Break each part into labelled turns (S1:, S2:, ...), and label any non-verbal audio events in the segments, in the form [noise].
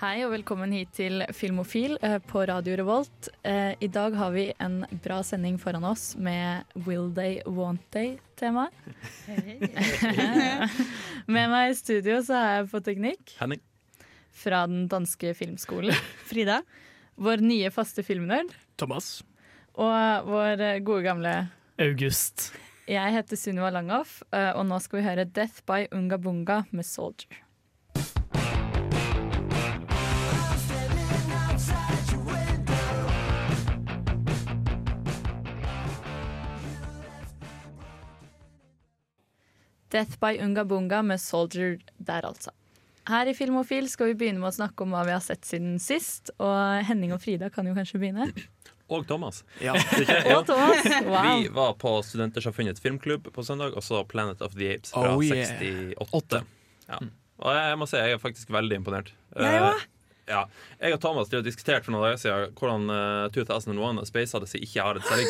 S1: Hei og velkommen hit til Filmofil eh, på Radio Revolt. Eh, I dag har vi en bra sending foran oss med Will They, Won't They-tema. med meg i studio så er jeg på teknikk
S2: Henning.
S1: fra den danske filmskolen. [laughs]
S3: Frida.
S1: Vår nye faste filmnerd.
S2: Thomas.
S1: Og vår gode gamle
S4: August.
S1: Jeg heter Sunniva Langhoff, eh, og nå skal vi høre 'Death by Unga Bunga' med 'Soldier'. Death by Unga Bunga med Soldier der, altså. Her i Filmofil skal vi begynne med å snakke om hva vi har sett siden sist. Og Henning og Frida kan jo kanskje begynne.
S5: Og Thomas.
S2: Ja. [laughs] [laughs]
S1: Og Thomas. Wow.
S5: Vi var på Studentersamfunnets filmklubb på søndag, og så Planet of the Apes fra
S2: Oh, yeah.
S5: 68. Ja. Og jeg må si jeg er faktisk veldig imponert.
S3: Jeg
S5: Eh,
S3: òg.
S5: ja. Jeg og Thomas har diskutert for noen dager siden hvordan uh, 2001 og Space Odyssey ikke har særlig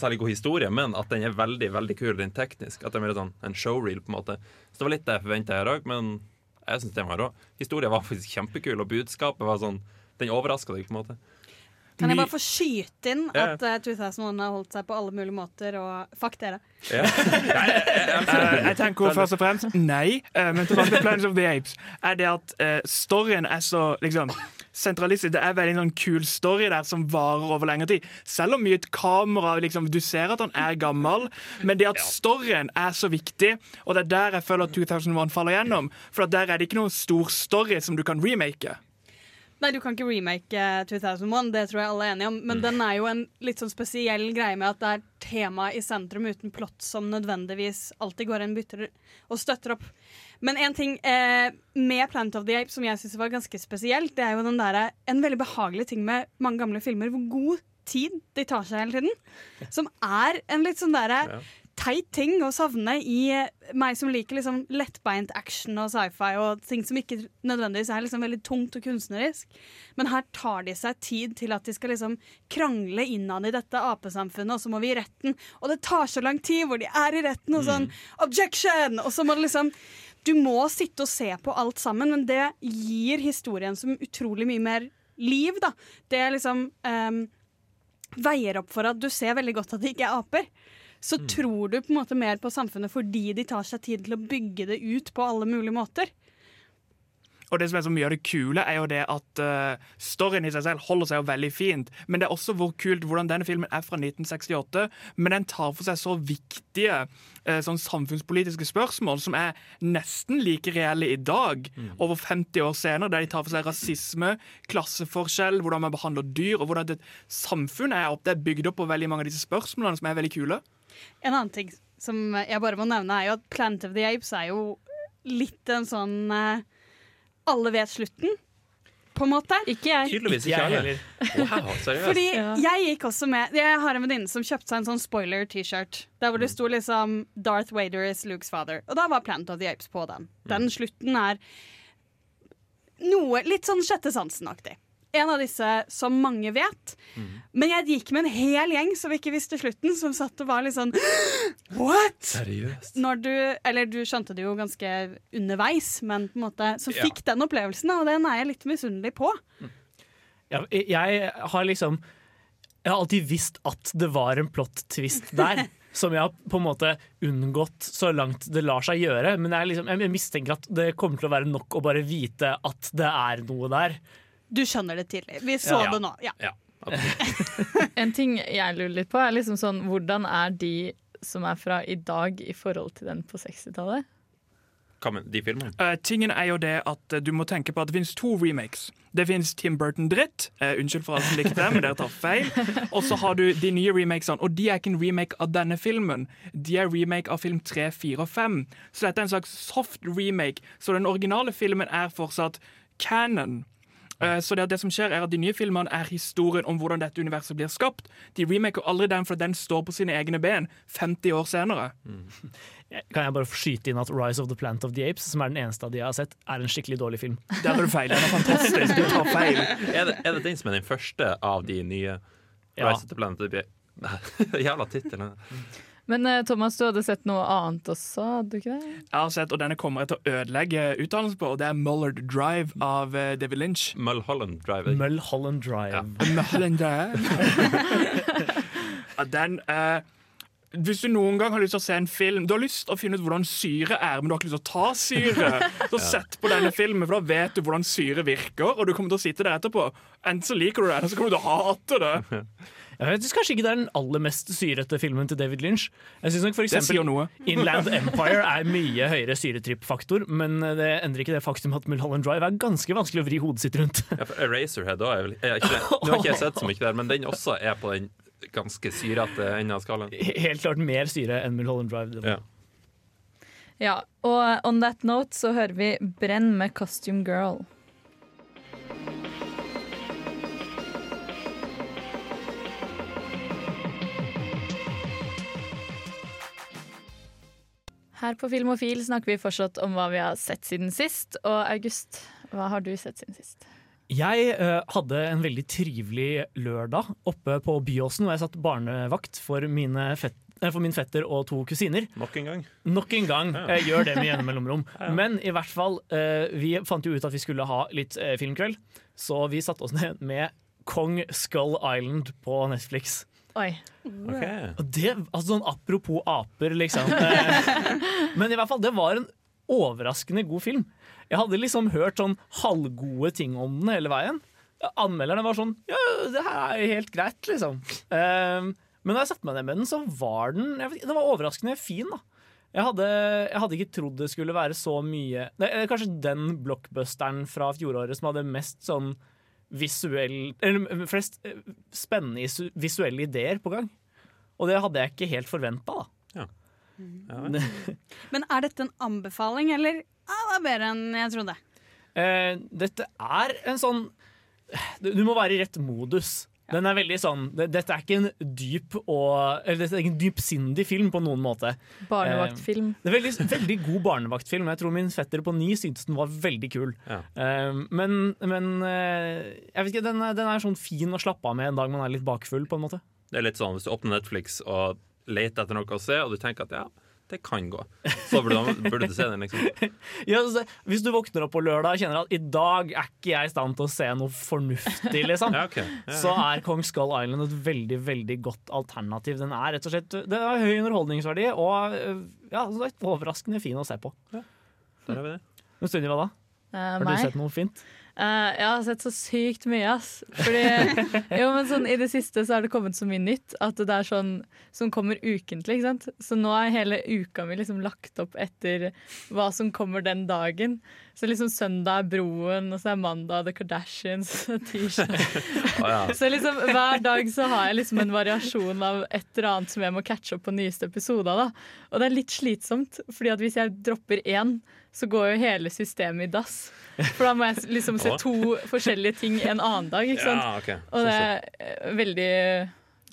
S5: særlig god historie, men at den er veldig veldig kul rent teknisk. At det er mer sånn en showreel, på en måte. Så det var litt det jeg forventa her dag, men jeg syns den var rå. Historien var faktisk kjempekul, og budskapet var sånn Den overraska deg, på en måte.
S3: Kan jeg bare få skyte inn
S5: Ja.
S3: at uh, 2001 har holdt seg på alle mulige måter, og fuck dere.
S5: Ja. [laughs]
S6: Eh, jeg tenker først og fremst nei, uh, men tilbake til Planet of the Apes. Er det at uh, storyen er så liksom sentralistisk. Det er veldig sånn kul story der som varer over lengre tid. Selv om mye et kamera liksom, Du ser at han er gammel, men det at storyen er så viktig, og det er der jeg føler at 2001 faller gjennom. For at der er det ikke noen stor story som du kan remake.
S3: Nei, du kan ikke remake eh, 2001, det tror jeg alle er enige om. Men den er jo en litt sånn spesiell greie med at det er tema i sentrum uten plott som nødvendigvis alltid går inn bytter og støtter opp. Men en ting eh, med Planet of the Apes som jeg syns var ganske spesielt, det er jo den derre En veldig behagelig ting med mange gamle filmer, hvor god tid de tar seg hele tiden. Som er en litt sånn derre
S5: Ja.
S3: Teit ting å savne i meg som liker liksom lettbeint action og sci-fi og ting som ikke nødvendigvis er liksom veldig tungt og kunstnerisk. Men her tar de seg tid til at de skal liksom krangle innad i dette apesamfunnet, og så må vi i retten. Og det tar så lang tid hvor de er i retten og sånn Objection! Og så må det liksom Du må sitte og se på alt sammen, men det gir historien som utrolig mye mer liv, da. Det liksom um, veier opp for at du ser veldig godt at det ikke er aper. Så tror du på en måte mer på samfunnet fordi de tar seg tid til å bygge det ut på alle mulige måter.
S6: Og det som er så mye av det kule, er jo det at uh, storyen i seg selv holder seg jo veldig fint. Men det er også hvor kult hvordan denne filmen er fra 1968. Men den tar for seg så viktige uh, sånn samfunnspolitiske spørsmål som er nesten like reelle i dag, over 50 år senere, der de tar for seg rasisme, klasseforskjell, hvordan man behandler dyr, og hvordan et samfunn er, opp, det er bygd opp på veldig mange av disse spørsmålene som er veldig kule.
S3: En annen ting som jeg bare må nevne, er jo at Planet of the Apes er jo litt en sånn eh, Alle vet slutten, på en måte.
S1: Ikke jeg.
S5: Tydeligvis ikke jeg heller. Wow, seriøst.
S3: Fordi
S1: Ja.
S3: jeg gikk også med Jeg har en venninne som kjøpte seg en sånn spoiler-T-shirt. Der hvor det sto liksom 'Darth Vader is Luke's father'. Og da var Planet of the Apes på den. Den slutten er noe litt sånn sjette sansen-aktig. En av disse som mange vet. Men jeg gikk med en hel gjeng som ikke visste slutten, som satt og var litt sånn [gasps] What?!
S5: Seriøst.
S3: Når du Eller du skjønte det jo ganske underveis, men på en måte så
S5: Ja.
S3: fikk den opplevelsen, og den er jeg litt misunnelig på.
S4: Ja, jeg har liksom Jeg har alltid visst at det var en plott twist der. [laughs] Som jeg har på en måte unngått så langt det lar seg gjøre. Men jeg, liksom, jeg mistenker at det kommer til å være nok å bare vite at det er noe der.
S3: Du skjønner det tidlig. Vi så
S5: Ja.
S3: det nå. Ja.
S5: Ja. [laughs]
S1: En ting jeg lurer litt på, er liksom sånn Hvordan er de som er fra i dag, i forhold til den på 60-tallet?
S5: De filmene?
S6: Eh, tingen er jo det at uh, du må tenke på at det finnes to remakes. Det finnes Tim Burton-dritt. Uh, unnskyld for alle som likte det, men dere tar feil. Og så har du de nye remakesene, og de er ikke en remake av denne filmen. De er remake av film 3, 4 og 5. Så dette er en slags soft remake. Så den originale filmen er fortsatt canon. Eh, Så det, det som skjer er at De nye filmene er historien om hvordan dette universet blir skapt. De remaker aldri den, for den står på sine egne ben 50 år senere.
S4: Kan jeg bare skyte inn at Rise of the Plant of the Apes, som er den eneste av de jeg har sett, er en skikkelig dårlig film.
S6: Der er du feil. Den er fantastisk. Du tar feil.
S5: Er det, er det den som er den første av de nye?
S4: Ja.
S5: Rise of the Planet of the Apes? [laughs] Jævla tittelen.
S1: Men eh, Thomas, du hadde sett noe annet også, hadde du ikke det?
S6: Jeg har sett, og denne kommer jeg til å ødelegge utdannelsen på, og det er Mullard Drive av eh, David Lynch.
S5: Mulholland Drive.
S4: Mulholland Drive.
S6: Mulholland Drive. [laughs] Ja, den eh, Hvis du noen gang har lyst til å se en film Du har lyst til å finne ut hvordan syre er, men du har ikke lyst til å ta syre. [laughs] Så sett på denne filmen, for da vet du hvordan syre virker, og du kommer til å sitte der etterpå. Enten så liker du det, eller så kommer du til å hate det. [laughs]
S4: Jeg vet kanskje ikke det er den aller mest syrete filmen til David Lynch. Jeg synes nok for
S6: Det sier
S4: eksempel
S6: noe. [laughs]
S4: Inland Empire er mye høyere syretrippfaktor, men det endrer ikke det faktum at Mulholland Drive er ganske vanskelig å vri hodet sitt rundt.
S5: Ja, for Eraserhead også er vel er ikke? [laughs] Nå har ikke jeg sett så mye der, men den også er på den ganske syrete enden av skalaen.
S4: Helt klart mer syre enn Mulholland Drive.
S5: Ja.
S1: Ja, og on that note så hører vi Brenn med Costume Girl. Her på Filmofil snakker vi fortsatt om hva vi har sett siden sist. Og August, hva har du sett siden sist?
S4: Jeg uh, hadde en veldig trivelig lørdag oppe på Byåsen, hvor jeg satt barnevakt for, mine fett, eh, for min fetter og to kusiner.
S5: Nok en gang.
S4: Nok en gang.
S5: Ja.
S4: Jeg gjør det med jevne mellomrom. [laughs] Men i hvert fall, uh, vi fant jo ut at vi skulle ha litt uh, filmkveld, så vi satte oss ned med Kong Skull Island på Netflix.
S1: Oi.
S5: Okay.
S4: Og det, altså sånn Apropos aper, liksom. Eh, Men i hvert fall, det var en overraskende god film. Jeg hadde liksom hørt sånn halvgode ting om den hele veien. Anmelderne var sånn Ja, det her er helt greit, liksom. Eh, Men da jeg satte meg ned med den, så var den jeg vet, Den var overraskende fin, da. Jeg hadde, jeg hadde ikke trodd det skulle være så mye Det er kanskje den blockbusteren fra fjoråret som hadde mest sånn visuell Eller flest eh, spennende visuelle ideer på gang. Og det hadde jeg ikke helt forventa, da.
S5: Ja. [laughs]
S3: Men er dette en anbefaling, eller ah, det er bedre enn jeg trodde?
S4: Eh, dette er en sånn Du du må være i rett modus. Den er veldig sånn det, Dette er ikke en dyp og Eller dette er ikke en dypsindig film på noen måte.
S1: Barnevaktfilm.
S4: Det er veldig, veldig god barnevaktfilm. Jeg tror min fetter på ni syntes den var veldig kul.
S5: Ja.
S4: Eh, men men eh, jeg vet ikke, den, er- den er sånn fin å slappe av med en dag man er litt bakfull, på en måte.
S5: Det er litt sånn hvis du åpner Netflix og leter etter noe å se, og du tenker at ja, det kan gå, så burde du, burde du se den, liksom. [laughs]
S4: Ja, så, hvis du våkner opp på lørdag og kjenner at i dag er ikke jeg i stand til å se noe fornuftig, liksom, [laughs]
S5: Ja, okay. Ja,
S4: så er Kong Skull Island et veldig veldig godt alternativ. Den er rett og slett Det har høy underholdningsverdi og øh, ja, så er overraskende fin å se på.
S5: Der har vi det.
S4: Men Sunniva, da?
S1: Uh,
S4: Har du
S1: meg?
S4: sett noe fint?
S1: Eh, jeg har sett så sykt mye, ass. Fordi [laughs] jo, men sånn, I det siste så har det kommet så mye nytt at det er sånn som kommer ukentlig. ikke sant? Så nå er hele uka mi liksom lagt opp etter hva som kommer den dagen. Så liksom søndag er Broen, og så er mandag The Kardashians, [laughs] tirsdag [laughs]
S5: ja.
S1: Så liksom hver dag så har jeg liksom en variasjon av et eller annet som jeg må catche opp på nyeste episode da. Og det er litt slitsomt, fordi at hvis jeg dropper én, så går jo hele systemet i dass. For da må jeg liksom se to forskjellige ting en annen dag. ikke sant?
S5: Ja, ok.
S1: Og det er eh, veldig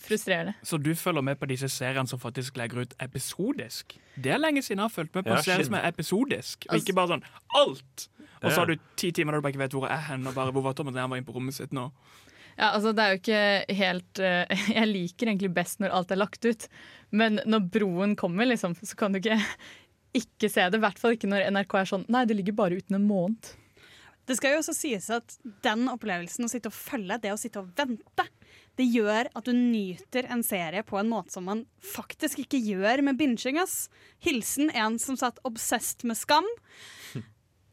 S1: frustrerende.
S6: Så du følger med på disse seriene som faktisk legger ut episodisk? Det er lenge siden jeg har fulgt med på
S5: Ja,
S6: en serie som er episodisk, og
S1: Altså-
S6: ikke bare sånn alt! Og så har du ti timer der du bare ikke vet hvor jeg er hen, og bare hvor var Thomas da han var inne på rommet sitt nå?
S1: Ja, altså Det er jo ikke helt uh, [laughs] Jeg liker egentlig best når alt er lagt ut, men når broen kommer, liksom, så kan du ikke ikke se det. I hvert fall ikke når NRK er sånn Nei, det ligger bare uten en måned.
S3: Det skal jo også sies at den opplevelsen å sitte og følge, det å sitte og vente, det gjør at du nyter en serie på en måte som man faktisk ikke gjør med binging. ass. Hilsen en som satt obsessed med Skam.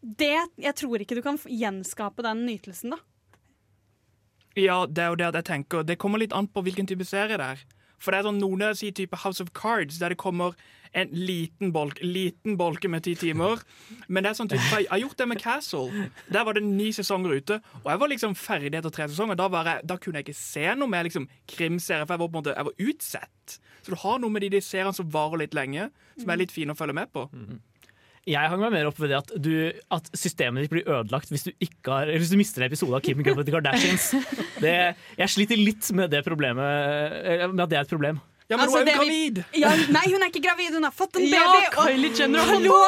S3: Det, jeg tror ikke du kan gjenskape den nytelsen, da.
S6: Ja, det er jo det at jeg tenker Det kommer litt an på hvilken type serie det er. For det er sånn noen sier type House of Cards, der det kommer en liten bolk, liten bolke med ti timer. Men det er sånn type, jeg har gjort det med Castle. Der var det ni sesonger ute, og jeg var liksom ferdig etter tre sesonger. Da, jeg, da kunne jeg ikke se noe mer liksom, krimserie, for jeg var på en måte, jeg var utsett. Så du har noe med de, de seriene som varer litt lenge, som er litt fine å følge med på.
S4: Jeg hang meg mer opp ved det at, du, at systemet ditt blir ødelagt hvis du, ikke har, eller hvis du mister en episode av Keeping Up with the Kardashians. Det, jeg sliter litt med det problemet, eh, med at det er et problem.
S6: Ja, men
S3: Altså,
S6: hun er jo gravid! vi-!
S3: Ja, nei, hun er ikke gravid, hun har fått en
S1: Ja,
S3: baby.
S1: Kylie Jenner og,
S3: Hallo!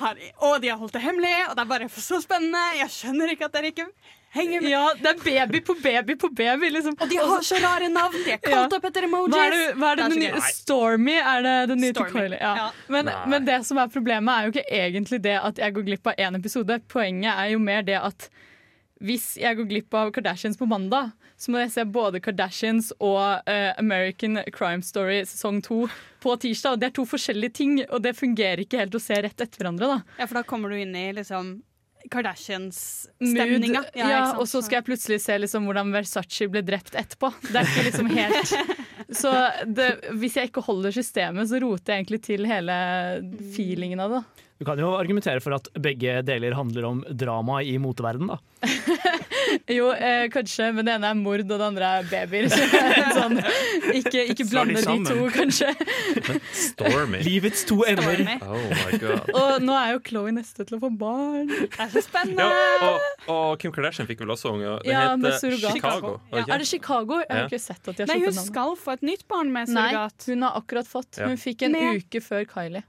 S3: Her, og de har holdt det hemmelig, og det er bare så spennende. Jeg skjønner ikke at dere ikke henger med.
S1: Ja, det er baby på baby på baby, liksom.
S3: Og de har så rare navn. De er kalt opp etter emojis.
S1: Hva er det, hva er det,
S3: Det er
S1: nye. Stormy er det den nye til
S3: Stormy,
S1: Kylie. Ja.
S3: ja.
S1: Men, men det som er problemet, er jo ikke egentlig det at jeg går glipp av én episode. Poenget er jo mer det at hvis jeg går glipp av Kardashians på mandag, så må jeg se både Kardashians og uh, American Crime Story sesong to på tirsdag. Og det er to forskjellige ting, og det fungerer ikke helt å se rett etter hverandre. da.
S3: Ja, for da kommer du inn i liksom Kardashians-stemninga.
S1: ja, og så skal jeg plutselig se liksom hvordan Versace ble drept etterpå. Det er ikke liksom [laughs] helt Så det, hvis jeg ikke holder systemet, så roter jeg egentlig til hele feelingen av det.
S4: Du kan jo argumentere for at begge deler handler om drama i moteverden da. [laughs]
S1: Jo, eh, kanskje, men det ene er mord, og det andre er babyer. [laughs] [laughs] Sånn, ikke ikke
S6: de
S1: blande de to, kanskje.
S5: Stormy.
S4: Livets to ender.
S5: Oh.
S1: Og nå er jo Chloé neste til å få barn.
S3: Det er så spennende.
S5: Ja, og, og Kim Kardashian fikk vel også unge. Den
S1: Ja, med
S5: heter
S1: surrogat.
S5: Chicago.
S3: Ja.
S1: Er det Chicago? Jeg har
S5: Ja.
S1: ikke sett at de har
S3: Nei, hun skal få et nytt barn med
S1: Nei,
S3: surrogat.
S1: hun har akkurat fått. Hun fikk en
S3: Med-
S1: uke før Kylie.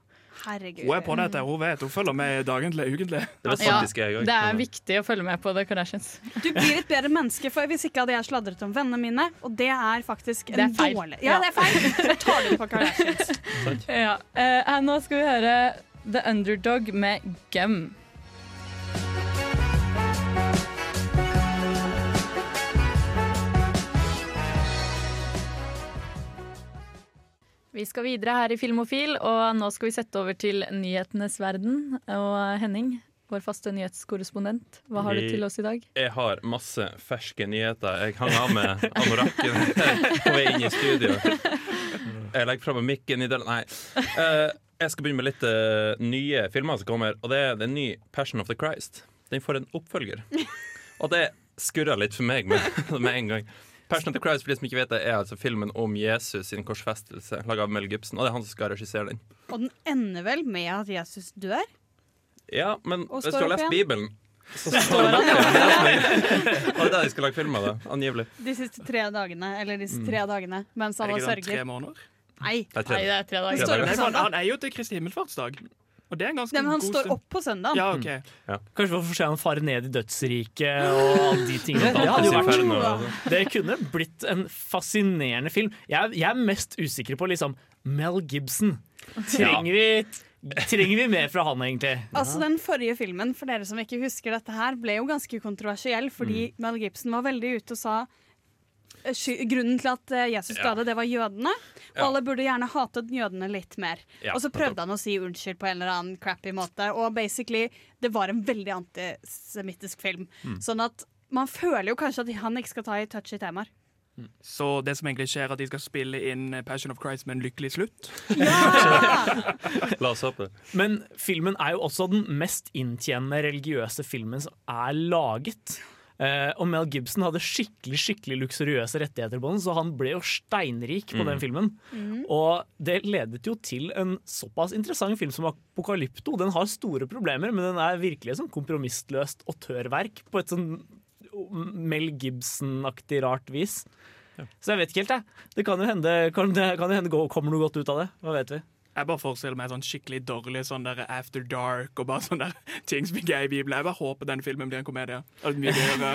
S3: Herregud.
S6: Hun er på dette, hun vet. Hun følger med dagentlig, ukentlig.
S5: Det
S1: Ja, det er viktig å følge med på The Kardashians.
S3: Du blir et bedre menneske, for hvis ikke hadde jeg sladret om vennene mine. Og det er faktisk
S1: Det er
S3: en
S1: feil.
S3: dårlig Ja,
S1: Ja.
S3: det er feil. Så tar du det på Kardashians.
S1: Ja. uh, nå skal vi høre The Underdog med Gum. Vi skal videre her i Filmofil, og nå skal vi sette over til nyhetenes verden. Og Henning, vår faste nyhetskorrespondent, hva har du til oss i dag?
S5: Jeg har masse ferske nyheter. Jeg hang av med anorakken [laughs] på vei inn i studio. Jeg legger fra meg mikken i delen Nei. Eh, jeg skal begynne med litt eh, nye filmer som kommer. Og det er den nye Passion of the Christ. Den får en oppfølger. Og det skurrer litt for meg med, [laughs] med en gang. Passion of the Christ for de som ikke vet det, er altså filmen om Jesus sin korsfestelse, laga av Mel Gibson. Og det er han som skal regissere den.
S3: Og den ender vel med at Jesus dør?
S5: Ja, men hvis du har lest
S3: igjen.
S5: Bibelen så står det der! det er- Og det er det de skal lage film av, da. Angivelig.
S3: De siste tre dagene, eller disse tre dagene, mens han
S6: har
S3: sørget.
S6: Er det ikke sånn tre måneder?
S3: Nei.
S5: Det er
S1: Nei, det er tre dager.
S6: han er jo til Kristi himmelfartsdag. Og det er ganske
S3: Nei, men han
S6: god
S3: står
S6: stund.
S3: opp på søndagen.
S6: Ja, ok.
S4: Kanskje vi får se han fare ned i dødsriket og alle de tingene. Det hadde jo vært. Det kunne blitt en fascinerende film. Jeg, jeg er mest usikker på liksom Mel Gibson. Trenger vi, trenger vi mer fra han, egentlig?
S3: Altså Den forrige filmen for dere som ikke husker dette her, ble jo ganske kontroversiell fordi
S5: Mm.
S3: Mel Gibson var veldig ute og sa Grunnen til at eh, Jesus
S5: Ja.
S3: døde, det var jødene. Og
S5: Ja.
S3: alle burde gjerne hatet jødene litt mer.
S5: Ja,
S3: og så prøvde han å si unnskyld på en eller annen crappy måte. Og basically, det var en veldig antisemittisk film.
S5: Mm.
S3: Sånn at man føler jo kanskje at han ikke skal ta i touchy temaer.
S6: Så det som egentlig skjer, er at de skal spille inn Passion of Christ med en lykkelig slutt. Ja! [laughs]
S5: La oss håpe.
S4: Men filmen er jo også den mest inntjenende religiøse filmen som er laget. Eh, og Mel Gibson hadde skikkelig skikkelig luksuriøse rettigheter på den, så han ble jo steinrik på
S5: Mm.
S4: den filmen. Og det ledet jo til en såpass interessant film som Apokalypto. Den har store problemer, men den er virkelig et sånn kompromissløst og tørrverk på et sånn Mel Gibson-aktig rart vis. Så jeg vet ikke helt, jeg. Det kan jo hende, kan det, kan jo hende gå, kommer noe godt ut av det. Hva vet vi?
S6: Jeg bare forestiller meg sånn skikkelig dårlig sånn der After Dark og bare [laughs] sånne der ting som ikke er i Bibelen. Jeg bare håper den filmen blir en komedie. Det mye gøyere.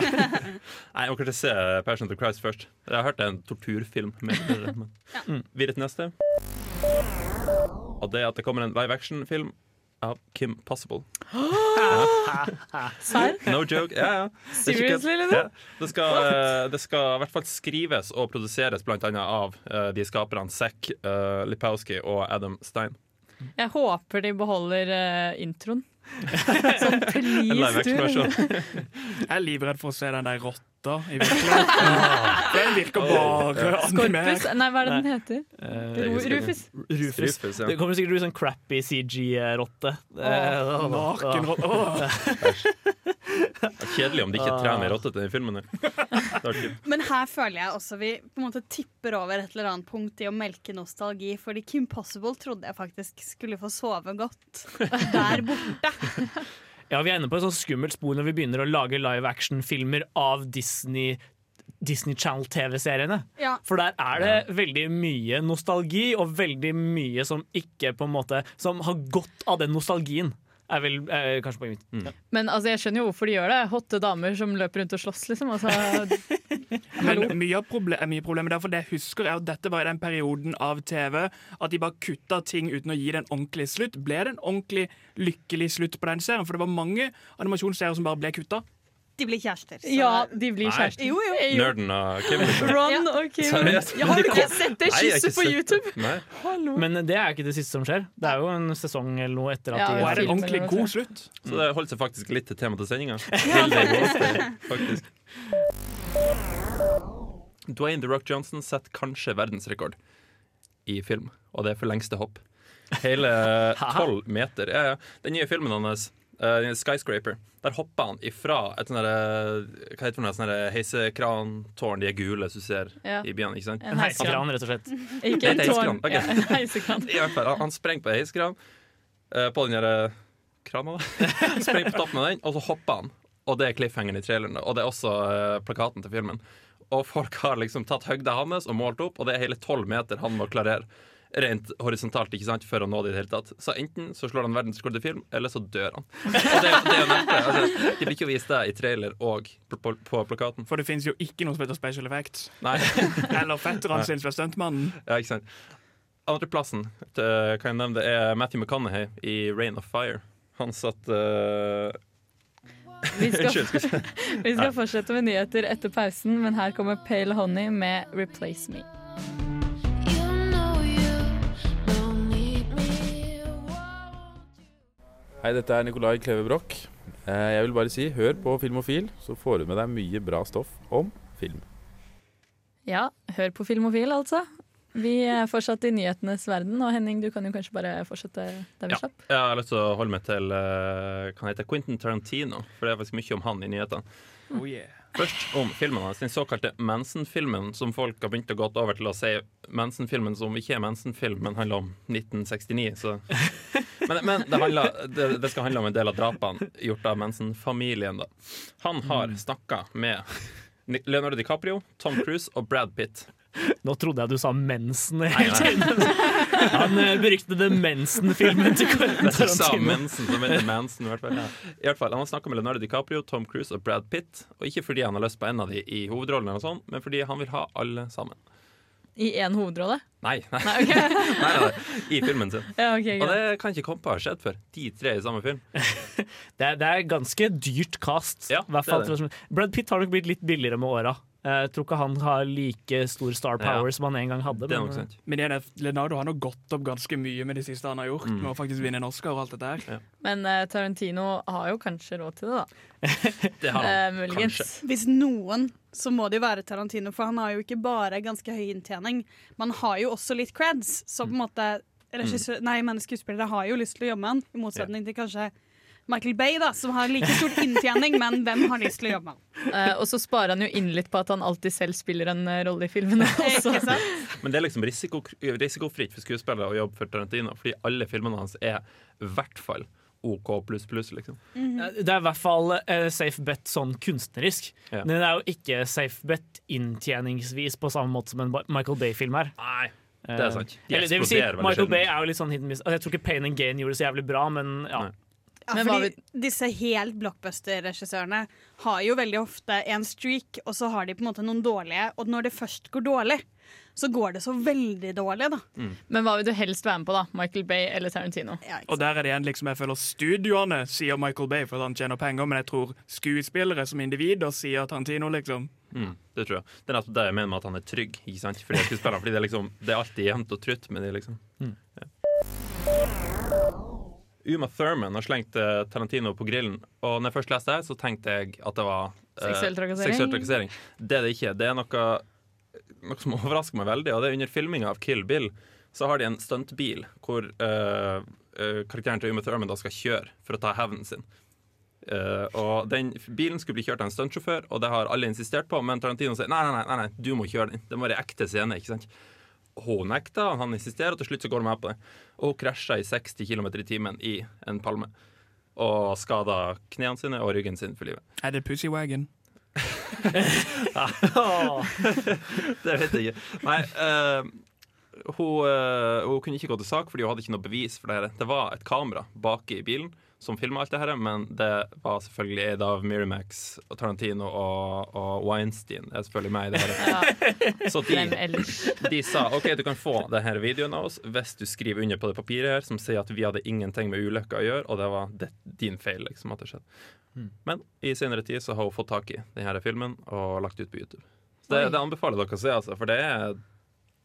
S5: Nei, Jeg må kanskje se Passion of the Christ først. Jeg har hørt det er en torturfilm. Men, men. Videre til neste. Og det er at det kommer en live action-film av Kim Possible. [gasps]
S1: Serr?
S5: No joke. Ja, ja. Det er.
S1: Seriously, liksom?
S5: Ja. Det, skal, eh, det skal i hvert fall skrives og produseres blant annet av uh, de skaperne Zack uh, Lipowski og Adam Stein.
S1: Jeg håper de beholder uh, introen. [laughs] Sånn
S5: En
S1: please, du.
S6: Jeg er livredd for å se den der rotta i virkeligheten. [laughs] Den virker bare animert.
S1: Skorpus? Nei, hva er det den heter?
S4: Eh,
S1: Rufus?
S4: Rufus.
S5: Rufus, ja.
S4: Det kommer sikkert til å bli sånn crappy CG-rotte.
S6: Oh, Nakenrotte.
S5: Det er kjedelig om de ikke trener rotte til den filmen.
S3: Men her føler jeg også vi på en måte tipper over et eller annet punkt i å melke nostalgi. Fordi Kim Possible trodde jeg faktisk skulle få sove godt der borte.
S4: Ja, Vi er inne på et sånt skummelt spor når vi begynner å lage live action-filmer av Disney, Disney Channel-TV-seriene.
S3: Ja.
S4: For der er det veldig mye nostalgi, og veldig mye som ikke på en måte Som har godt av den nostalgien. Er vel er kanskje poenget mitt. Ja.
S1: Men altså, jeg skjønner jo hvorfor de gjør det. Hotte damer som løper rundt og slåss, liksom. Altså, [laughs]
S6: Men mye av proble mye problemet derfor det jeg husker er at dette var i den perioden av TV at de bare kutta ting uten å gi det en ordentlig slutt. Ble det en ordentlig lykkelig slutt på den serien? For det var mange animasjonsserier som bare ble kutta.
S3: De blir kjærester. så-
S1: ja, de blir kjærester.
S3: Jo, jo.
S5: Nerden og Kim. liksom.
S1: Ron og Kim.
S5: Seriøst?
S1: Jeg har du ikke sett det kysset på YouTube?
S5: Nei.
S4: Men det er ikke det siste som skjer. Det er jo en sesong eller noe etter at
S1: Ja,
S4: de
S6: Og er en ordentlig god slutt?
S5: Så det holder seg faktisk litt til temaet til sendinga. [laughs] Dwayne The Rock Johnson setter kanskje verdensrekord i film, og det er for lengste hopp. Hele [laughs] tolv meter. Ja, ja. Den nye filmen hans, eh, 'Skyscraper', der hopper han ifra et sånt derre- Hva heter det? Sånn heisekrantårn, de er gule som du ser
S1: Ja.
S5: i byene, ikke sant?
S1: En
S4: heisekran, rett og slett. [laughs]
S1: Ikke en tårn.
S5: Okay.
S1: Ja, en heisekran. [laughs]
S5: I hvert fall, han, han sprenger på ei heisekran, uh, på den der krana. da. [laughs] sprenger på toppen av den, og så hopper han. Og det er cliffhangeren i traileren. Og det er også uh, plakaten til filmen. Og folk har liksom tatt høgda hans og målt opp, og det er hele tolv meter han må klarere. Rent horisontalt ikke sant, for å nå det i det hele tatt. Så enten så slår han verdensrekord i film, eller så dør han. Og det, det er jo neppe. Altså, de blir ikke vist det i trailer og på, på, plakaten.
S6: For det finnes jo ikke noe som heter special effects.
S5: Nei. [laughs]
S6: Eller fetteren sin fra stuntmannen.
S5: Ja, ikke sant. Andreplassen kan jeg nevne det er Matthew McConaughey i 'Rain of Fire'. Han satt uh...
S1: Vi skal,
S5: Unnskyld. skal ikke- [laughs]
S1: vi skal fortsette med nyheter etter pausen, men her kommer Pale Honey med 'Replace Me'.
S2: Hei, dette er Nikolai Kleve Broch. Eh, Jeg vil bare si, hør på Filmofil, så får du med deg mye bra stoff om film.
S1: Ja, hør på Filmofil, altså. Vi er fortsatt i nyhetenes verden, og Henning, du kan jo kanskje bare fortsette der vi
S5: Ja.
S1: slapp.
S5: Jeg har lyst til å holde meg til kan han heter Quentin Tarantino, for det er faktisk mye om han i nyhetene.
S6: Oh yeah.
S5: Først om filmen hans, den såkalte Manson-filmen, som folk har begynt å gå over til å si Manson-filmen som ikke er Manson-film, men handler om 1969. Så. [laughs] Men, men det, handler, det, det skal handle om en del av drapene gjort av Manson-familien. Han har snakka med Leonardo DiCaprio, Tom Cruise og Brad Pitt.
S4: Nå trodde jeg du sa mensen hele tiden. Han eh, beryktede mensen-filmen til Quentin Tarantino.
S5: Manson, som heter Manson. I hvert fall. I hvert fall, Han har snakka med Leonardo DiCaprio, Tom Cruise og Brad Pitt. Og ikke fordi han har lyst på en av de i hovedrollen, eller sånt, men fordi han vil ha alle sammen.
S1: I én hovedrolle?
S5: Nei, nei,
S1: Nei, okay. [laughs]
S5: nei, nei, i filmen sin.
S1: Ja, okay,
S5: Og det kan ikke komme på å ha skjedd før. De tre i samme film. [laughs]
S4: Det er, det er ganske dyrt cast.
S5: Ja,
S4: i hvert fall
S5: det er
S4: det. Brad Pitt har nok blitt litt billigere med åra. Jeg tror ikke han har like stor star power
S5: Ja.
S4: som han en gang hadde.
S5: Det er
S4: men-
S6: Men igjen, Leonardo har nå gått opp ganske mye med det siste han har gjort.
S5: Mm.
S6: Med å faktisk vinne en Oscar og alt dette her.
S1: Men uh, Tarantino har jo kanskje råd til det, da. [laughs]
S5: Det har
S1: Eh,
S5: han.
S1: uh,
S5: kanskje.
S3: Hvis noen, så må det jo være Tarantino, for han har jo ikke bare ganske høy inntjening, man har jo også litt creds. Så på en måte regissør, nei, men skuespillere har jo lyst til å jobbe med han, i motsetning til kanskje Michael Bay, da, som har like stor inntjening, men hvem har lyst til å jobbe med han?
S1: Uh, og så sparer han jo inn litt på at han alltid selv spiller en uh, rolle i filmene. [laughs] også.
S3: Ikke sant?
S5: Men det er liksom risiko, risikofritt for skuespillere å jobbe for Tarantino, fordi alle filmene hans er i hvert fall OK pluss pluss, liksom.
S4: Det er i hvert fall uh, safe bet sånn kunstnerisk.
S5: Ja.
S4: Men det er jo ikke safe bet inntjeningsvis på samme måte som en Michael Bay-film er.
S5: Nei, det er sant. De
S4: Eller, det vil si, Michael. Bay er jo litt sånn hit and miss. Altså, jeg tror ikke Pain and Gain gjorde det så jævlig bra, men ja.
S5: Nei.
S3: Ja, fordi disse helt blockbuster-regissørene har jo veldig ofte en streak, og så har de på en måte noen dårlige, og når det først går dårlig, så går det så veldig dårlig, da.
S1: Men hva vil du helst være med på, da? Michael Bay eller Tarantino?
S3: Ja,
S6: Og der er det igjen liksom jeg føler studioene sier Michael Bay for at han tjener penger, men jeg tror skuespillere som individer sier Tarantino, liksom.
S5: Mm, det tror jeg. Det er nettopp det jeg mener med at han er trygg. Ikke sant? Fordi, jeg skuespiller, fordi det, er liksom, det er alltid jevnt og trutt med de, liksom. Ja. Uma Thurman har slengt eh, Tarantino på grillen, og når jeg først leste det, så tenkte jeg at det var eh,
S1: Seksuell trakassering?
S5: Det er det ikke. Det er noe, noe som [laughs] overrasker meg veldig, og det er under filminga av Kill Bill. Så har de en stuntbil hvor eh, eh, karakteren til Uma Thurman da skal kjøre for å ta hevnen sin. Uh, og den bilen skulle bli kjørt av en stuntsjåfør, og det har alle insistert på, men Tarantino sier nei, nei, nei, nei, du må kjøre den. Det må være ekte scene. ikke sant? Hun nekta, han insisterer, og til slutt så går de med på det. Og hun krasjer i 60 km i timen i en palme. Og skader knærne sine og ryggen sin for livet.
S6: Er det Pussy Wagon? [laughs]
S5: det vet jeg ikke. Nei, uh, hun, uh, hun kunne ikke gå til sak fordi hun hadde ikke noe bevis for det her. Det var et kamera bak i bilen som filma alt det her, men det var selvfølgelig eid av Miramax og Tarantino og, og Weinstein er selvfølgelig meg i det her. [laughs] Så de, de sa OK, du kan få denne videoen av oss hvis du skriver under på det papiret her som sier at vi hadde ingenting med ulykka å gjøre, og det var det, din feil liksom at det skjedde. Men i senere tid så har hun fått tak i denne filmen og lagt ut på YouTube. Så det, det anbefaler dere å se, altså, for det, er,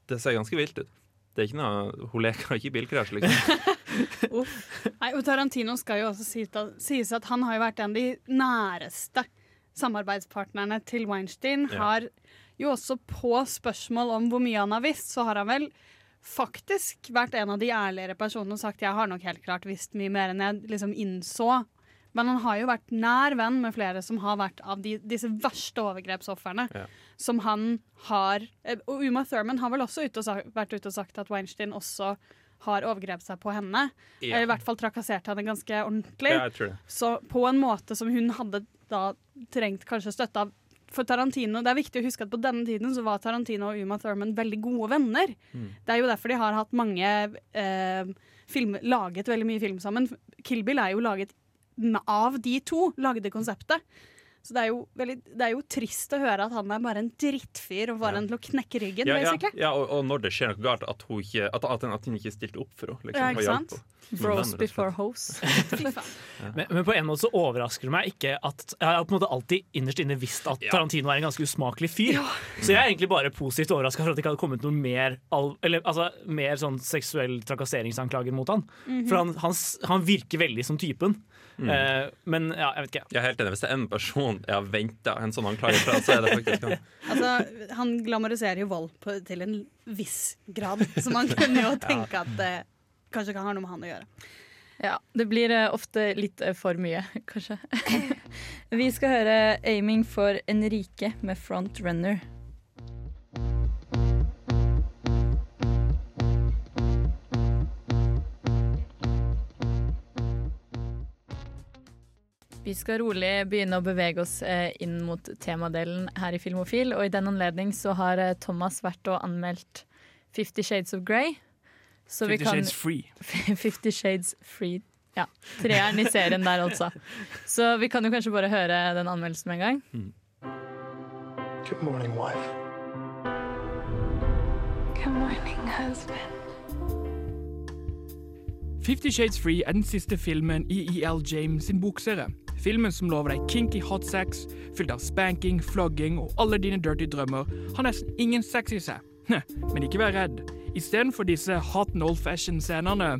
S5: det ser ganske vilt ut. Det er ikke noe, Hun leker ikke bilkrasj, liksom. [laughs]
S3: Nei, og Tarantino skal jo også si- sies at han har jo vært en av de næreste samarbeidspartnerne til Weinstein.
S5: Ja.
S3: Har jo også på spørsmål om hvor mye han har visst, så har han vel faktisk vært en av de ærligere personene og sagt jeg har nok helt klart visst mye mer enn jeg liksom innså. Men han har jo vært nær venn med flere som har vært av de, disse verste overgrepsofrene.
S5: Ja.
S3: Som han har eh, Og Uma Thurman har vel også ute sagt, vært ute og sagt at Weinstein også har overgrepet seg på henne.
S5: Ja.
S3: Eller i hvert fall trakassert henne ganske ordentlig.
S5: Ja.
S3: Så på en måte som hun hadde da trengt kanskje støtte av for Tarantino, Det er viktig å huske at på denne tiden så var Tarantino og Uma Thurman veldig gode venner.
S5: Mm.
S3: Det er jo derfor de har hatt mange eh, film, Laget veldig mye film sammen. Kill Bill er jo laget av de to, lagde konseptet. Så det er, jo veldig, det er jo trist å høre at han er bare en drittfyr og var henne til å knekke ryggen,
S5: Ja, ja, ja og, og når det skjer noe galt, at hun ikke, at, at, at hun ikke stilte opp for henne. Liksom,
S3: Ja, ikke sant?
S1: Bros before hoes. [laughs]
S4: Men, men på en måte så overrasker det meg ikke at Jeg har på en måte alltid innerst inne visst at Tarantino er en ganske usmakelig fyr. Så jeg er egentlig bare positivt overraska for at det ikke hadde kommet noe mer, al eller, altså, mer sånn seksuell trakasseringsanklager mot han. For han, han, han virker veldig som typen. Eh, men ja, jeg vet ikke.
S5: Jeg er helt enig. Hvis det er en person jeg har venta en sånn anklage fra, så er det faktisk han. [laughs]
S3: Altså, han glamoriserer jo vold på, til en viss grad, så man kunne jo [laughs] tenke at det kanskje kan ha noe med han å gjøre.
S1: Ja, det blir eh, ofte litt eh, for mye, [laughs] kanskje. Vi skal høre 'Aiming for Enrique' med Frontrunner. Vi skal rolig begynne å bevege oss eh, inn mot temadelen her i Filmofil. Og i den anledning så har eh, Thomas vært og anmeldt Fifty Shades of Grey. Så vi
S6: Fifty
S1: kan
S6: Shades Free. [laughs]
S1: Fifty Shades Free. Ja. Treeren i serien der, altså. Så vi kan jo kanskje bare høre den anmeldelsen med en gang.
S7: Good morning, wife.
S8: Good morning, husband.
S6: Fifty Shades Free er den siste filmen i E.L. James sin bokserie. Filmen som lover deg kinky hot sex, fylt av spanking, flogging og alle dine dirty drømmer, har nesten ingen sex i seg. Men ikke vær redd. Istedenfor disse hot and old fashion-scenene,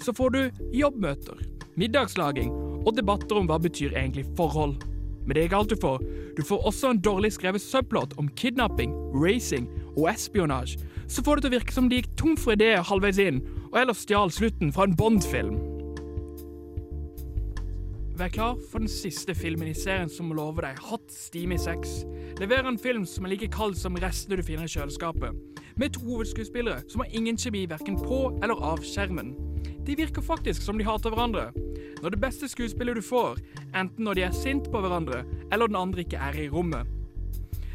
S6: så får du jobbmøter, middagslaging og debatter om hva betyr egentlig forhold. Men det er ikke alt du får. Du får også en dårlig skrevet subplot om kidnapping, racing og espionasje. Så får det til å virke som de gikk tom for ideer halvveis inn, og ellers stjal slutten fra en Bond-film. Vær klar for den siste filmen i serien som lover deg hot, steamy sex. Leverer en film som er like kald som restene du finner i kjøleskapet. Med to hovedskuespillere som har ingen kjemi verken på eller av skjermen. De virker faktisk som de hater hverandre. Når det beste skuespillet du får, enten når de er sint på hverandre, eller den andre ikke er i rommet.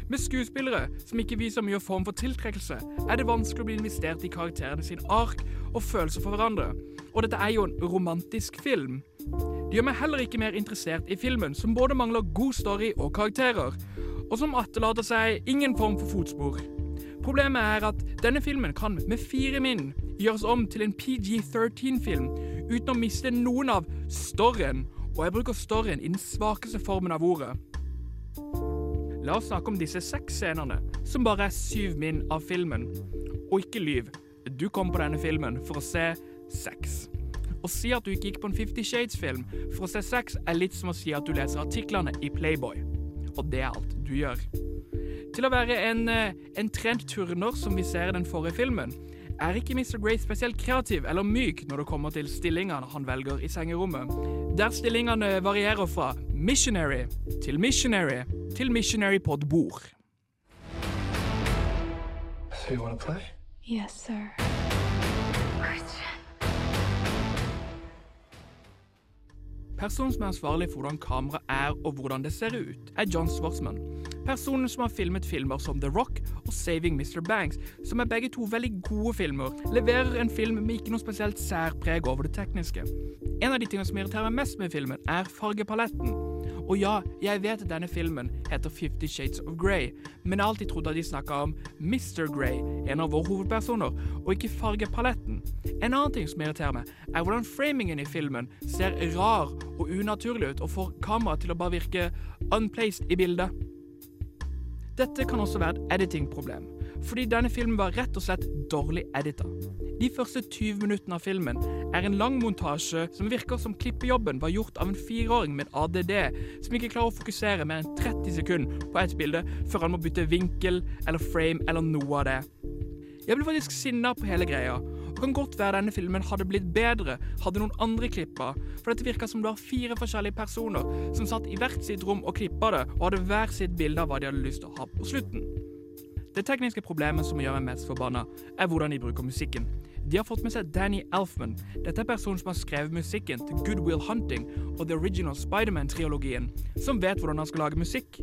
S6: Med skuespillere som ikke viser mye form for tiltrekkelse, er det vanskelig å bli investert i karakterene sin ark og følelser for hverandre. Og dette er jo en romantisk film. Det gjør meg heller ikke mer interessert i filmen, som både mangler god story og karakterer, og som etterlater seg ingen form for fotspor. Problemet er at denne filmen kan med fire min gjøres om til en PG-13-film uten å miste noen av storyen, og jeg bruker storyen i den svakeste formen av ordet. La oss snakke om disse seks scenene, som bare er syv min av filmen. Og ikke lyv. Du kom på denne filmen for å se sex. Å si at du ikke gikk på en Fifty Shades-film for å se sex, er litt som å si at du leser artiklene i Playboy. Og det er alt du gjør. Til å være en, eh, en trent turner, som vi ser i den forrige filmen, er ikke Mr. Grey spesielt kreativ eller myk når det kommer til stillingene han velger i sengerommet, der stillingene varierer fra missionary til missionary til missionary på et bord.
S7: So you want to play?
S8: Yes, sir.
S6: Personen som er ansvarlig for hvordan kameraet er og hvordan det ser ut, er John Swartzman. Personen som har filmet filmer som The Rock og Saving Mr. Banks, som er begge to veldig gode filmer, leverer en film med ikke noe spesielt særpreg over det tekniske. En av de tingene som irriterer meg mest med filmen, er fargepaletten. Og ja, jeg vet at denne filmen heter Fifty Shades of Grey, men jeg har alltid trodd at de snakka om Mr. Grey, en av våre hovedpersoner, og ikke fargepaletten. En annen ting som irriterer meg, er hvordan framingen i filmen ser rar og unaturlig ut, og får kameraet til å bare virke unplaced i bildet. Dette kan også være et editing-problem, fordi denne filmen var rett og slett dårlig edita. De første 20 minuttene av filmen er en lang montasje som virker som klippejobben var gjort av en fireåring med ADD, som ikke klarer å fokusere mer enn 30 sekunder på ett bilde før han må bytte vinkel eller frame eller noe av det. Jeg ble faktisk sinna på hele greia, og kan godt være denne filmen hadde blitt bedre hadde noen andre klippa, for dette virka som det var fire forskjellige personer som satt i hvert sitt rom og klippa det, og hadde hver sitt bilde av hva de hadde lyst til å ha på slutten. Det tekniske problemet som gjør meg mest forbanna, er hvordan de bruker musikken. De har fått med seg Danny Elfman. Dette er personen som har skrevet musikken til Good Will Hunting og The Original Spiderman-triologien, som vet hvordan han skal lage musikk.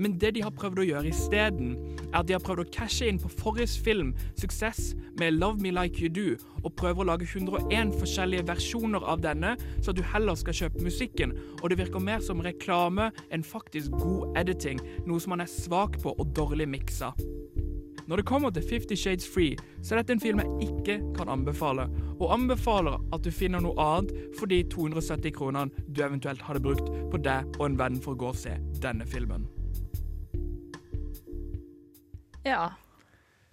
S6: Men det de har prøvd å gjøre isteden, er at de har prøvd å cashe inn på forrige film, suksess, med Love Me Like You Do, og prøver å lage 101 forskjellige versjoner av denne, så at du heller skal kjøpe musikken, og det virker mer som reklame enn faktisk god editing, noe som han er svak på og dårlig miksa. Når det kommer til Fifty Shades Free, så er dette en film jeg ikke kan anbefale, og anbefaler at du finner noe annet for de 270 kronene du eventuelt hadde brukt på deg og en venn for å gå og se denne filmen.
S1: Ja.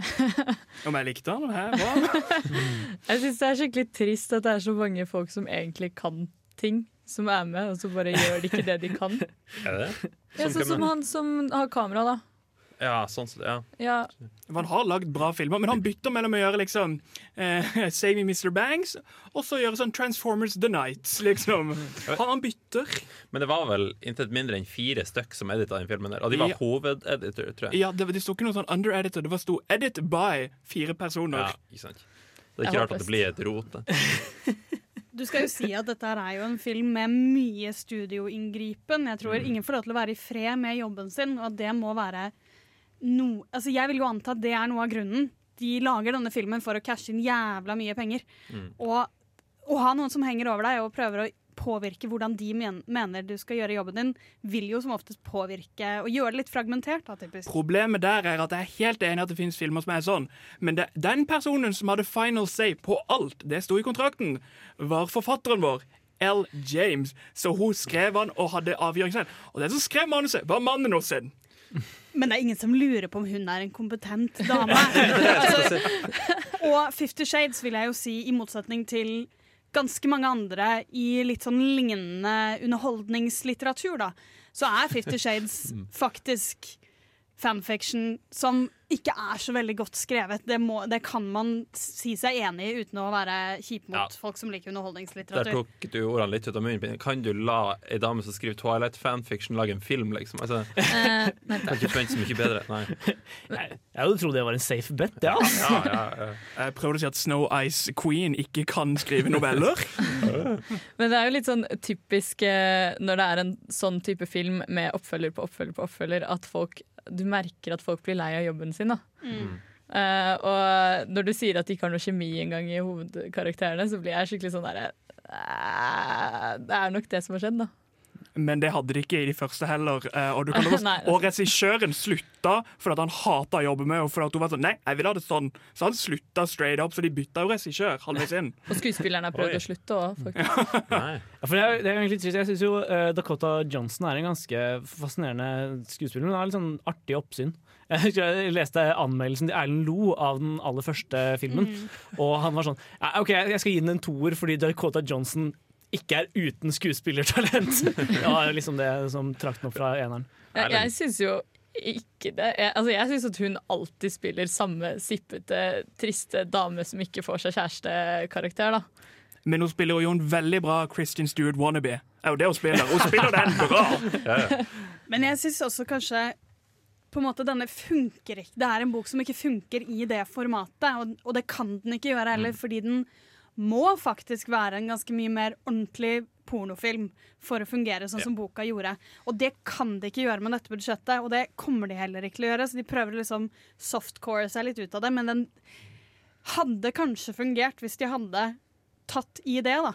S1: [laughs]
S6: Om jeg likte den? Hæ? Hva? [laughs]
S1: Jeg syns det er skikkelig trist at det er så mange folk som egentlig kan ting, som er med, og så bare gjør de ikke det de kan. [laughs]
S5: Er det?
S1: Ja, sånn som han som har kamera, da.
S5: Ja, sånn sett, ja.
S1: Ja,
S6: Han har lagd bra filmer, men han bytter mellom å gjøre liksom eh, Saving Mr. Banks og så gjøre sånn Transformers The Night, liksom. Han, [laughs] han bytter.
S5: Men det var vel intet mindre enn fire stykk som edita den filmen der. Og de var
S6: Ja.
S5: hovededitor, tror jeg.
S6: Ja, det, det sto ikke noe sånn under-editor, det var sto 'edit by' fire personer.
S5: Ja, ikke sant. Det er ikke rart at det blir et rot. [laughs]
S3: Du skal jo si at dette her er jo en film med mye studioinngripen. Jeg tror ingen får lov til å være i fred med jobben sin, og at det må være no... Altså, jeg vil jo anta at det er noe av grunnen. De lager denne filmen for å cashe inn jævla mye penger.
S5: Mm.
S3: Og å ha noen som henger over deg og prøver å påvirke hvordan de men mener du skal gjøre jobben din, vil jo som oftest påvirke og gjøre det litt fragmentert. Da, typisk.
S6: Problemet der er at jeg er helt enig at det finnes filmer som er sånn, men det, den personen som hadde final say på alt, det sto i kontrakten, var forfatteren vår. L. James, så hun skrev han og hadde avgjørelsen. Og den som skrev manuset, var mannen hennes.
S3: Men det er ingen som lurer på om hun er en kompetent dame. [laughs] altså, og Fifty Shades vil jeg jo si, i motsetning til ganske mange andre i litt sånn lignende underholdningslitteratur, da, så er Fifty Shades faktisk fanfiction som ikke er så veldig godt skrevet. Det, må, det kan man si seg enig i uten å være kjip mot
S5: Ja.
S3: folk som liker
S5: Der
S3: underholdningslitteratur.
S5: tok du ordene litt ut av munnen min. Kan du la ei dame som skriver Twilight-fanfiction, lage en film, liksom? Altså, [laughs]
S1: Eh,
S5: kan ikke forvente så mye bedre. [laughs] Nei.
S4: Jeg hadde trodd det var en safe bet, ja. [laughs]
S5: Ja, ja, ja.
S6: Jeg prøver å si at Snow Ice Queen ikke kan skrive noveller.
S1: Men det er jo litt sånn typisk eh, når det er en sånn type film med oppfølger på oppfølger på oppfølger, at folk, du merker at folk blir lei av jobben sin. da.
S3: Mm.
S1: Uh, og når du sier at de ikke har noe kjemi engang i hovedkarakterene, så blir jeg skikkelig sånn derre uh, Det er nok det som har skjedd, da.
S6: Men det hadde de ikke i de første heller. eh, Og, [laughs] og regissøren slutta fordi han hata å jobbe med at hun var sånn Nei, jeg vil ha det sånn. Så han slutta straight up, så de bytta jo regissør halvveis inn.
S1: Og skuespillerne prøvde
S4: Oi.
S1: å slutte òg, faktisk.
S4: Ja, for det er, det er egentlig trist. Jeg syns jo eh, Dakota Johnson er en ganske fascinerende skuespiller. Hun har litt sånn artig oppsyn. [laughs] Jeg leste anmeldelsen til Erlend Lo av den aller første filmen. Og han var sånn OK, jeg skal gi den en toer fordi Dakota Johnson ikke er uten skuespillertalent. [laughs] Det var liksom det som trakk den opp fra eneren.
S1: Jeg, jeg syns jo ikke det. Jeg, altså jeg syns at hun alltid spiller samme sippete, triste dame som ikke får seg kjærestekarakter, da.
S6: Men hun spiller jo en veldig bra Christian Stewart wannabe. Det er jo det hun spiller. Hun spiller den bra! [laughs]
S3: Men jeg syns også kanskje på en måte denne funker ikke. Det er en bok som ikke funker i det formatet, og, og det kan den ikke gjøre heller, fordi den må faktisk være en ganske mye mer ordentlig pornofilm for å fungere sånn som boka gjorde. Og det kan de ikke gjøre med dette budsjettet, og det kommer de heller ikke til å gjøre. Så de prøver liksom softcore seg litt ut av det, men den hadde kanskje fungert hvis de hadde tatt i det, da.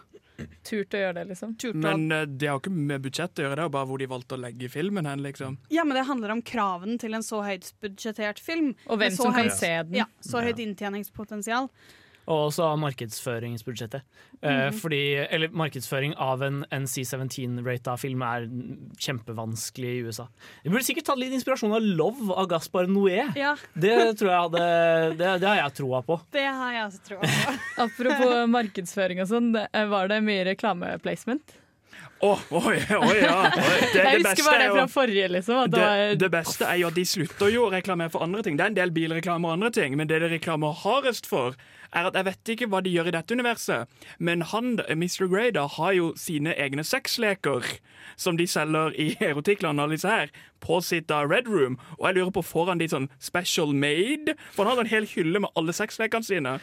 S1: Turt å gjøre det, liksom.
S3: Turt
S6: Men eh, det har ikke med budsjett å gjøre, det er bare hvor de valgte å legge filmen hen, liksom.
S3: Ja, men det handler om kravene til en så høyt budsjettert film.
S1: Og hvem
S3: Med så
S1: som kan
S3: høyt-
S1: se den.
S3: Ja, så høyt inntjeningspotensial.
S4: Og også av markedsføringsbudsjettet. Eh,
S3: Mhm.
S4: fordi, eller markedsføring av en, en C17-rata film er kjempevanskelig i USA. Vi burde sikkert tatt litt inspirasjon av Love av Gaspar Noé.
S3: Ja,
S4: Det tror jeg hadde Det, det har jeg troa på.
S3: det har jeg også troa på. [laughs]
S1: Apropos markedsføring og sånn, var det mye reklameplacement?
S6: Å, oi, oi, ja. Det,
S1: Jeg
S6: det
S1: husker bare det fra forrige, liksom. At det
S6: det,
S1: var
S6: det beste er jo at de slutter jo å reklamere for andre ting. Det er en del bilreklame og andre ting, men det de reklamer hardest for, er at jeg vet ikke hva de gjør i dette universet, men han, Mr. Grey, da, har jo sine egne sexleker som de selger i [laughs] erotikkland, alle disse her, på sitt da Red Room. Og jeg lurer på, får han de sånn special made? For han har en hel hylle med alle sexlekene sine. [laughs]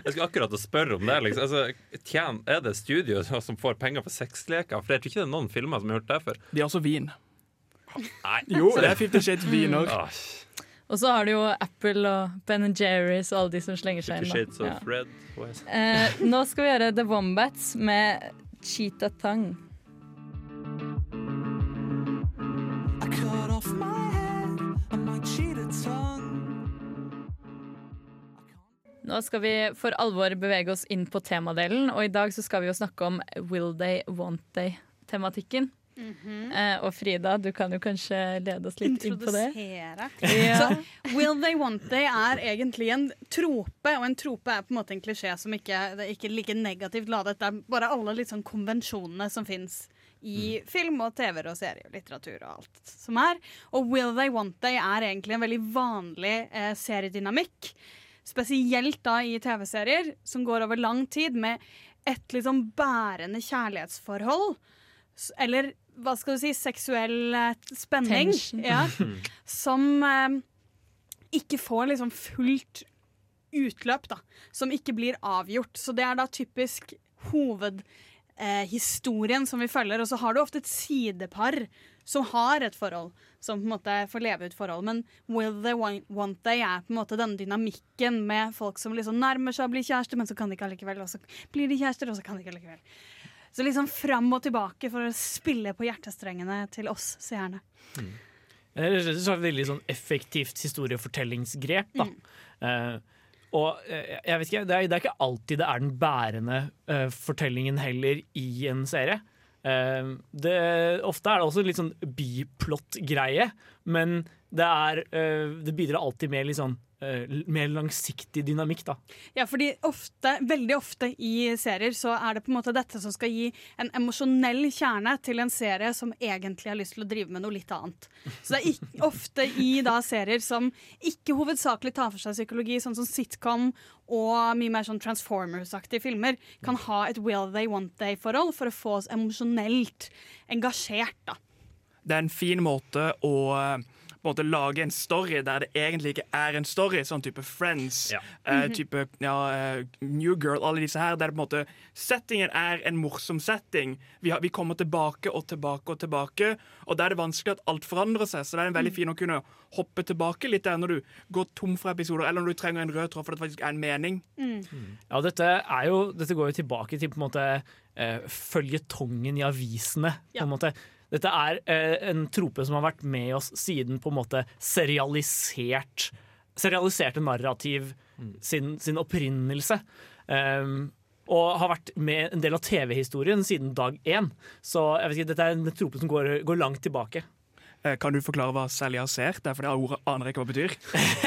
S5: Jeg skulle akkurat å spørre om det. Liksom. Altså, tjen, er det studio som får penger for sexleker? For jeg tror ikke det er noen filmer som har gjort det før.
S6: De har også vin.
S5: Nei.
S6: Jo, det er Fifty Shades viner.
S5: Ah,
S1: Og så har du jo Apple og Ben Jerry's og alle de som slenger seg inn.
S5: Red. det?
S1: Eh, nå skal vi gjøre The Wombats med Cheetah Tongue. Nå skal vi for alvor bevege oss inn på temadelen, og i dag så skal vi jo snakke om Will they, want they-tematikken. Eh, og Frida, du kan jo kanskje lede oss litt inn på det.
S3: Introdusere.
S1: Ja.
S3: Så Will they want they er egentlig en trope, og en trope er på en måte en klisjé som ikke, det er ikke like negativt ladet. Det er bare alle sånn konvensjonene som fins i film og TV-er og serier og litteratur og alt som er. Og Will they want they er egentlig en veldig vanlig eh, seriedynamikk. Spesielt da i TV-serier som går over lang tid med et liksom bærende kjærlighetsforhold. Eller hva skal du si, seksuell eh, spenning. Ja, [laughs] som eh, ikke får liksom fullt utløp, da. Som ikke blir avgjort. Så det er da typisk hovedhistorien som vi følger. Og så har du ofte et sidepar som har et forhold, som på en måte får leve ut forhold. Men will they want want they er på en måte denne dynamikken med folk som liksom nærmer seg å bli kjærester, men så kan de ikke allikevel. Og så blir de kjærester, og så kan de ikke allikevel. Så liksom fram og tilbake for å spille på hjertestrengene til oss seerne.
S4: Det er så veldig sånn effektivt historiefortellingsgrep. Da. Eh, og eh, jeg vet ikke, det er, det er ikke alltid det er den bærende uh, fortellingen heller i en serie. Uh, det, ofte er det også litt sånn biplott-greie, men det, er, uh, det bidrar alltid med litt sånn mer langsiktig dynamikk. da.
S3: Ja, fordi ofte, veldig ofte i serier så er det på en måte dette som skal gi en emosjonell kjerne til en serie som egentlig har lyst til å drive med noe litt annet. Så det er ikke, [laughs] ofte i da serier som ikke hovedsakelig tar for seg psykologi, sånn som sitcom og mye mer sånn Transformers-aktige filmer, kan ha et will they, want they-forhold for å få oss emosjonelt engasjert. da.
S6: det er en fin måte å eh, på en måte lage en story der det egentlig ikke er en story, sånn type Friends, eh, type ja, uh, New Girl, alle disse her, der det på en måte settingen er en morsom setting. Vi, har, vi kommer tilbake og tilbake og tilbake, og da er det vanskelig at alt forandrer seg, så det er en veldig fin å kunne hoppe tilbake litt der når du går tom for episoder, eller når du trenger en rød tråd for det faktisk er en mening.
S4: Ja, dette, er jo, dette går jo tilbake til på en måte uh, føljetongen i avisene. På en måte. Dette er eh, en trope som har vært med oss siden på en måte serialisert serialiserte narrativ sin, sin opprinnelse. Um, og har vært med en del av TV-historien siden dag én. Så jeg vet ikke, dette er en trope som går, går langt tilbake.
S6: Eh, kan du forklare hva serialisert er, for det ordet aner jeg ikke hva det betyr.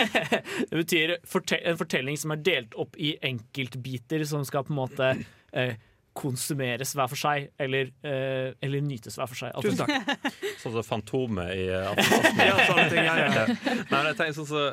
S6: [laughs]
S4: Det betyr forte en fortelling som er delt opp i enkeltbiter, som skal på en måte eh, konsumeres hver for seg, eller, eh, eller nytes hver for seg.
S6: Tusen takk. [laughs]
S5: Sånn som Fantomet i eh, [laughs]
S6: Ja, sånne ting, ja, ja.
S5: Nei, men jeg tenker sånn så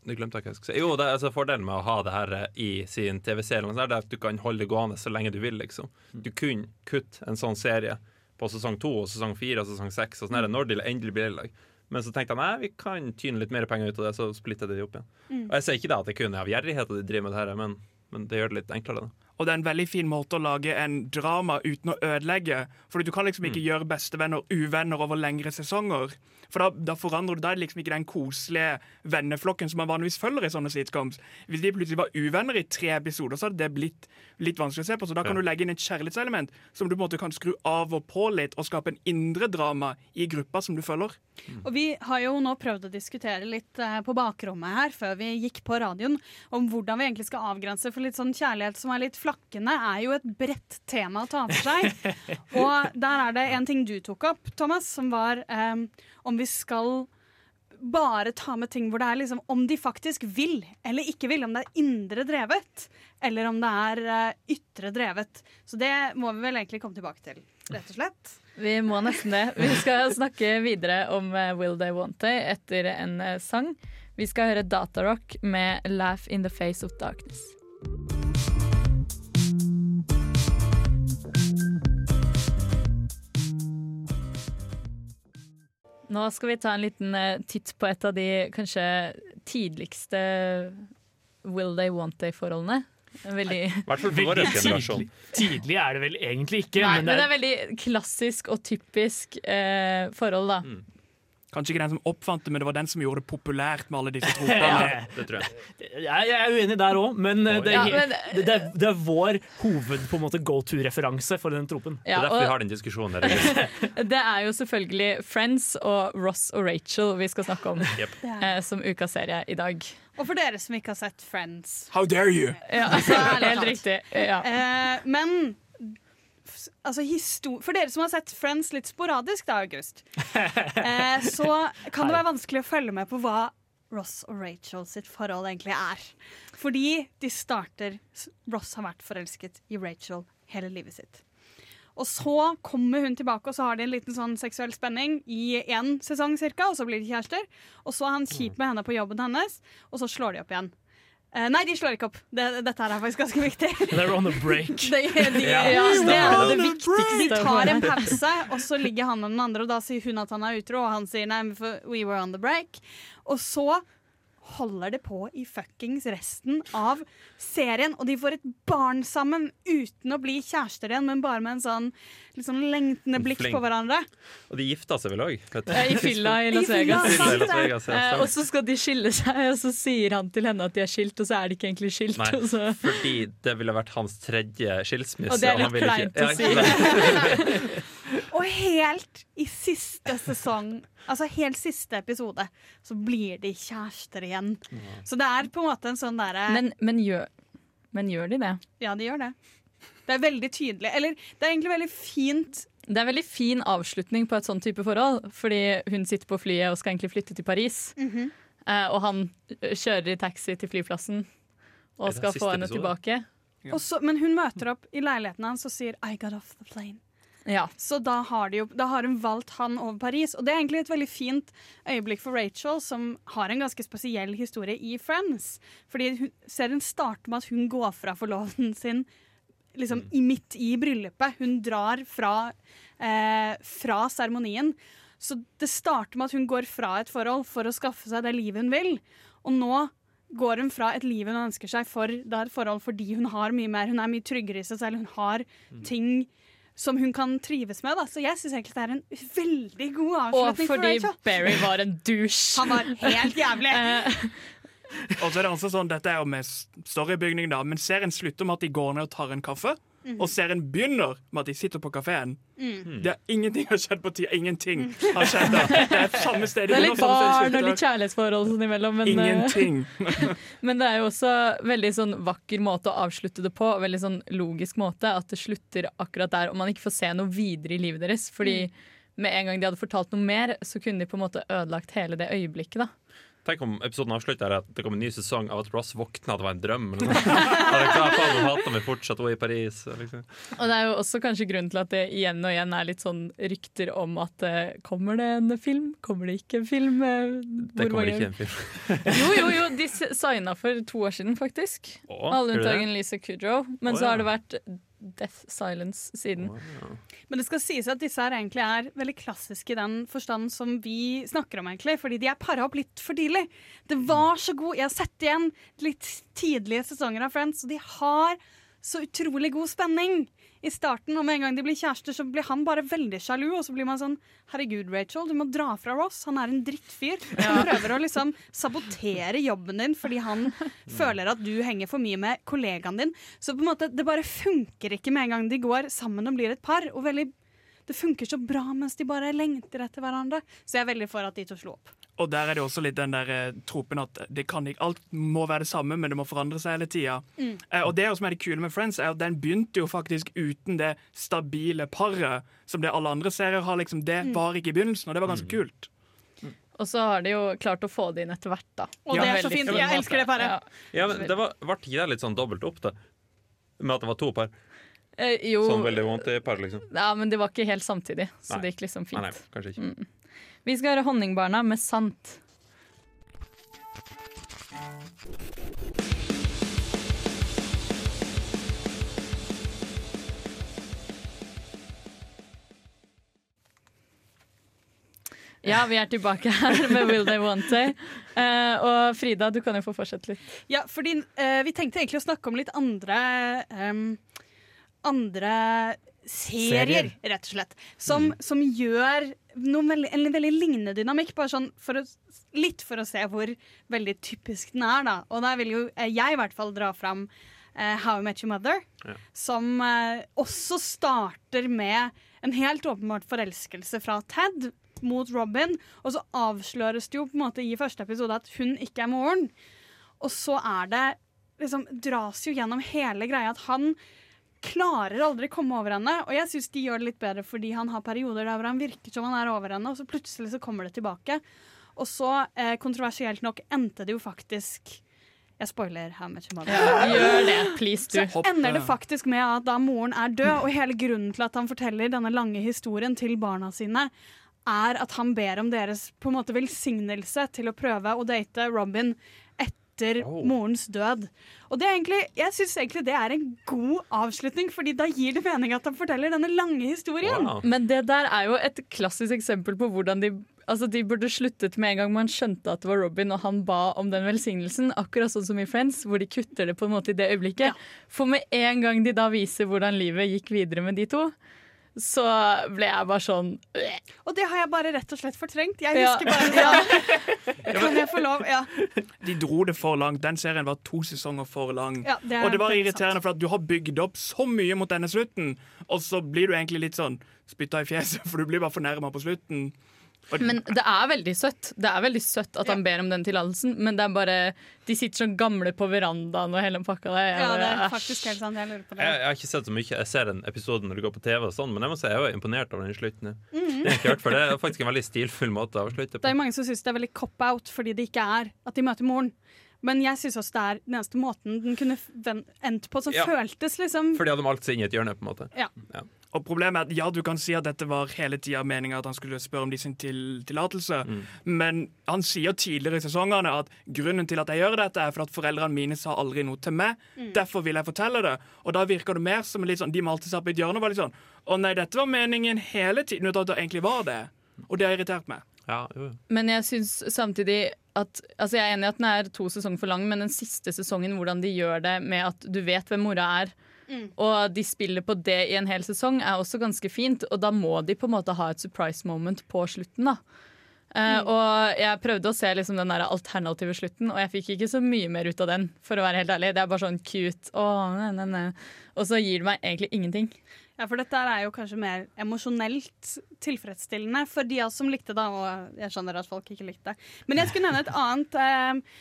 S5: du glemte jeg hva jeg skulle si. Jo, det er altså Fordelen med å ha det her eh, i sin TV-serie er at du kan holde det gående så lenge du vil. liksom. Du kunne kutte en sånn serie på sesong to, og sesong fire og sesong seks. Og sånn mm. når det endelig blir lag. Men så tenkte jeg nei, vi kan tyne litt mer penger ut av det, så splitter de opp igjen.
S6: Mm.
S5: Og Jeg sier ikke da at det kun er av gjerrighet at de driver med det her, men, men det gjør det litt enklere. da.
S6: Og det er en veldig fin måte å lage en drama uten å ødelegge. For du kan liksom ikke gjøre bestevenner uvenner over lengre sesonger. For da, da forandrer du, da er det liksom ikke den koselige venneflokken som man vanligvis følger i sånne sitcoms. Hvis de plutselig var uvenner i tre episoder, så hadde det blitt litt vanskelig å se på. Så da kan
S5: Ja.
S6: du legge inn et kjærlighetselement som du på en måte kan skru av og på litt, og skape en indre drama i gruppa som du følger.
S3: Og vi har jo nå prøvd å diskutere litt eh, på bakrommet her før vi gikk på radioen, om hvordan vi egentlig skal avgrense, for litt sånn kjærlighet som er litt flakkende, er jo et bredt tema å ta for seg. [laughs] Og der er det en ting du tok opp, Thomas, som var um, om vi skal bare ta med ting hvor det er liksom om de faktisk vil eller ikke vil. Om det er indre drevet, eller om det er uh, ytre drevet. Så det må vi vel egentlig komme tilbake til, rett og slett.
S1: Vi må nesten det. Vi skal [laughs] snakke videre om eh, Will They Want They etter en eh, sang. Vi skal høre Datarock med 'Laugh in the Face of Darkness'. Nå skal vi ta en liten eh, titt på et av de kanskje tidligste Will They Want They-forholdene. Veldig
S4: Veldig. Tidlig, tidlig er det vel egentlig ikke.
S1: Nei,
S4: men
S1: men
S4: det
S1: det
S4: er,
S1: er veldig klassisk og typisk eh, forhold, da.
S6: Kanskje ikke den som oppfant det, men det var den som gjorde det populært med alle disse [laughs]
S4: Ja,
S6: tropene.
S5: Det tror jeg.
S4: jeg, er uenig der òg, men, eh, det,
S1: Ja,
S4: er,
S1: men-
S4: helt- det, det, er, det er vår hoved på en måte go to-referanse for den tropen.
S5: Det er derfor vi har den diskusjonen der. [laughs]
S1: Det er jo selvfølgelig Friends og Ross og Rachel vi skal snakke om
S5: Jep.
S1: eh, som ukas serie i dag.
S3: Og for dere som ikke har sett Friends.
S6: How dare you!
S1: Ja, [laughs] helt riktig. Ja.
S3: Eh, men altså, for dere som har sett Friends litt sporadisk, da, August, [laughs] eh, så kan det være vanskelig å følge med på hva Ross og Rachel sitt forhold egentlig er. Fordi de starter Ross har vært forelsket i Rachel hele livet sitt. Og så kommer hun tilbake, og så har de en liten sånn seksuell spenning i én sesong cirka, og så blir de kjærester. Og så er han kjip med henne på jobben hennes, og så slår de opp igjen. Eh, nei, de slår ikke opp. Det, dette her er faktisk ganske viktig. [laughs]
S4: They're on a break. [laughs]
S3: De, [laughs] de,
S4: yeah.
S3: ja, det er det viktigste. De tar en pause, og så ligger han med den andre, og da sier hun at han er utro, og han sier nei, we were on the break. Og så holder det på i fuckings resten av serien, og de får et barn sammen uten å bli kjærester igjen, men bare med en sånn liksom lengtende blikk
S5: Flink.
S3: på hverandre.
S5: Og de gifta seg vel òg? [laughs]
S1: I fylla i Las
S3: I fylla,
S1: Vegas.
S5: Las. Vegas, ja,
S1: Eh, og så skal de skille seg, og så sier han til henne at de er skilt, og så er de ikke egentlig skilt.
S5: Nei,
S1: Og så
S5: fordi det ville vært hans tredje skilsmisse.
S1: Og det er
S5: han
S1: litt kleint å
S5: Ja,
S1: si. [laughs] [laughs]
S3: Og helt i siste sesong, altså helt siste episode, så blir de kjærester igjen. Så det er på en måte en sånn derre
S1: men, men, gjør, men gjør de det?
S3: Ja, de gjør det. Det er veldig tydelig. Eller det er egentlig veldig fint
S1: Det er en veldig fin avslutning på et sånn type forhold, fordi hun sitter på flyet og skal egentlig flytte til Paris.
S3: Mm
S1: -hmm. og han eh, kjører i taxi til flyplassen og skal få henne
S5: episode?
S1: tilbake.
S3: Og så- men hun møter opp i leiligheten hans og sier 'I got off the plane'.
S1: Ja.
S3: Så da har, de jo, da har hun valgt han over Paris. Og det er egentlig et veldig fint øyeblikk for Rachel, som har en ganske spesiell historie i Friends. Fordi hun, serien starter med at hun går fra forloveden sin liksom mm. midt i bryllupet. Hun drar fra, eh, fra seremonien. Så det starter med at hun går fra et forhold for å skaffe seg det livet hun vil. Og nå går hun fra et liv hun ønsker seg for da et forhold fordi hun har mye mer. Hun er mye tryggere i seg selv. Hun har ting som hun kan trives med. Da. Så jeg syns egentlig det er en veldig god
S1: Og
S3: avslutning for
S1: fordi
S3: Rachel.
S1: Barry var en douche.
S3: Han var helt jævlig. [laughs]
S6: Og så er det også sånn, Dette er jo med storybygning, da, men serien slutter med at de går ned og tar en kaffe. Og serien begynner med at de sitter på kafeen.
S3: Mm.
S6: Det er Ingenting har skjedd på tida. Ingenting har skjedd [laughs] da. Det er samme sted
S1: Det er litt barn og litt kjærlighetsforhold sånn imellom. Men, eh,
S6: Ingenting. [laughs]
S1: men det er jo også veldig sånn vakker måte å avslutte det på. Veldig sånn logisk måte. At det slutter akkurat der, og man ikke får se noe videre i livet deres. Fordi med en gang de hadde fortalt noe mer, så kunne de på en måte ødelagt hele det øyeblikket. da
S5: Tenk om episoden avslutter at det kom en ny sesong av at Ross våkna det var en drøm. Eller noe. [laughs] Fortsatt, i Paris. Liksom.
S1: Og det er jo også kanskje grunnen til at det igjen og igjen er litt sånn rykter om at eh, kommer det en film, kommer det ikke en film? Eh,
S5: Det kommer ikke en film. [laughs]
S1: Jo, jo, jo, de signa for to år siden, faktisk.
S5: Å,
S1: Alle unntatt Lisa Kudrow. Men
S3: Å,
S1: så har det vært Death Silence siden.
S3: Men det skal sies at disse her egentlig er veldig klassiske i den forstand som vi snakker om, egentlig. Fordi de er para opp litt for tidlig. Det var så god Jeg har sett igjen litt tidlige sesonger av Friends, og de har så utrolig god spenning i starten. Og med en gang de blir kjærester, så blir han bare veldig sjalu, og så blir man sånn Herregud, Rachel, du må dra fra Ross. Han er en drittfyr. Han prøver å liksom sabotere jobben din fordi han føler at du henger for mye med kollegaen din. Så på en måte, det bare funker ikke med en gang de går sammen og blir et par. Og veldig, det funker så bra mens de bare lengter etter hverandre. Så jeg er veldig for at de to slo opp.
S6: Og der er det også litt den der eh, tropen at det kan ikke, alt må være det samme, men det må forandre seg hele tida.
S3: Mm.
S6: Eh, og det som er det kule med Friends, er at den begynte jo faktisk uten det stabile paret som det alle andre serier har. liksom, Det
S1: Mm.
S6: var ikke i begynnelsen, og det var ganske kult.
S1: Og så har de jo klart å få det inn etter hvert, da.
S3: Og
S1: ja,
S3: det er så fint. Jeg elsker det paret.
S1: Ja.
S5: Ja, men det var, ble ikke det litt sånn dobbelt opp, det? Med at det var to par?
S1: Eh, jo,
S5: Sånn veldig Wanty-par, liksom?
S1: ja, men det var ikke helt samtidig, så
S5: Nei.
S1: det gikk liksom fint.
S5: Nei, nei, kanskje ikke.
S1: Vi skal høre Honningbarna med Sant. Ja, vi er tilbake her [laughs] med Will They Want Day. Uh, og Frida, du kan jo få fortsette litt.
S3: Ja, fordi uh, vi tenkte egentlig å snakke om litt andre um, Andre serier,
S1: Serier.
S3: rett og slett. Som, som gjør veldig, en veldig lignende dynamikk. Bare sånn for å, litt for å se hvor veldig typisk den er, da. Og der vil jo eh, jeg i hvert fall dra fram uh, How I Met Your Mother.
S5: Ja.
S3: Som uh, også starter med en helt åpenbart forelskelse fra Ted mot Robin, og så avsløres det jo på en måte i første episode at hun ikke er moren. Og så er det liksom dras jo gjennom hele greia at han klarer aldri komme over henne. Og jeg syns de gjør det litt bedre fordi han har perioder der hvor han virker som han er over henne, og så plutselig så kommer det tilbake. Og så, eh, kontroversielt nok, endte det jo faktisk Jeg spoiler How Much Mother.
S1: Ja, gjør det, please, du.
S3: Så ender det faktisk med at da moren er død, og hele grunnen til at han forteller denne lange historien til barna sine, er at han ber om deres på en måte velsignelse til å prøve å date Robin etter morens død. Og det er egentlig, jeg syns egentlig det er en god avslutning, Fordi da gir det mening at han forteller denne lange historien.
S1: Men det der er jo et klassisk eksempel på hvordan de Altså De burde sluttet med en gang man skjønte at det var Robin og han ba om den velsignelsen. Akkurat sånn som i Friends, hvor de kutter det på en måte i det øyeblikket. For med en gang de da viser hvordan livet gikk videre med de to, så ble jeg bare sånn.
S3: Og det har jeg bare rett og slett fortrengt. Jeg
S1: Ja.
S3: husker bare [laughs] ja. Kan jeg få lov? Ja.
S6: De dro det for langt. Den serien var to sesonger for lang.
S3: Ja, det
S6: og det var
S3: irriterende,
S6: irriterende, for at du har bygd opp så mye mot denne slutten, og så blir du egentlig litt sånn spytta i fjeset, [laughs] for du blir bare fornærma på slutten.
S1: Men det er veldig søtt Det er veldig søtt at han ber om den tillatelsen, men det er bare De sitter sånn gamle på verandaen og hele pakka der.
S3: Ja, det er faktisk helt sant. Jeg lurer på det.
S5: Jeg, jeg har ikke sett så mye. Jeg ser den episoden når det går på TV, og sånn, men jeg må si jeg er imponert over den slutten.
S3: Mhm.
S5: Det er ikke hørt, for det er faktisk en veldig stilfull måte å avslutte
S3: Det er mange som syns det er veldig cop-out fordi det ikke er at de møter moren. Men jeg syns også det er den eneste måten den kunne endt på, som
S5: Ja.
S3: føltes liksom
S5: For de hadde malt seg inn i et hjørne, på en måte.
S3: Ja.
S6: og problemet er at ja, du kan si at dette var hele tida meninga at han skulle spørre om de sin til, tillatelse,
S5: Mm.
S6: men han sier tidligere i sesongene at grunnen til at jeg gjør dette, er for at foreldrene mine sa aldri noe til meg.
S3: Mm.
S6: Derfor vil jeg fortelle det. Og da virker det mer som litt sånn, de malte seg opp i et hjørne og var litt sånn Å nei, dette var meningen hele tiden, uten at det egentlig var det. Og det har irritert meg.
S5: Ja.
S1: Men jeg syns samtidig at Altså Jeg er enig i at den er to sesonger for lang, men den siste sesongen, hvordan de gjør det med at du vet hvem mora er,
S3: Mm.
S1: og de spiller på det i en hel sesong, er også ganske fint. Og da må de på en måte ha et surprise moment på slutten, da. Eh, og jeg prøvde å se liksom den der alternative slutten, og jeg fikk ikke så mye mer ut av den. For å være helt ærlig Det er bare sånn cute. Oh, ne, ne, ne. Og så gir det meg egentlig ingenting.
S3: Ja, for dette er jo kanskje mer emosjonelt tilfredsstillende for de av oss som likte det, og jeg skjønner at folk ikke likte det. Men jeg skulle nevne et annet eh,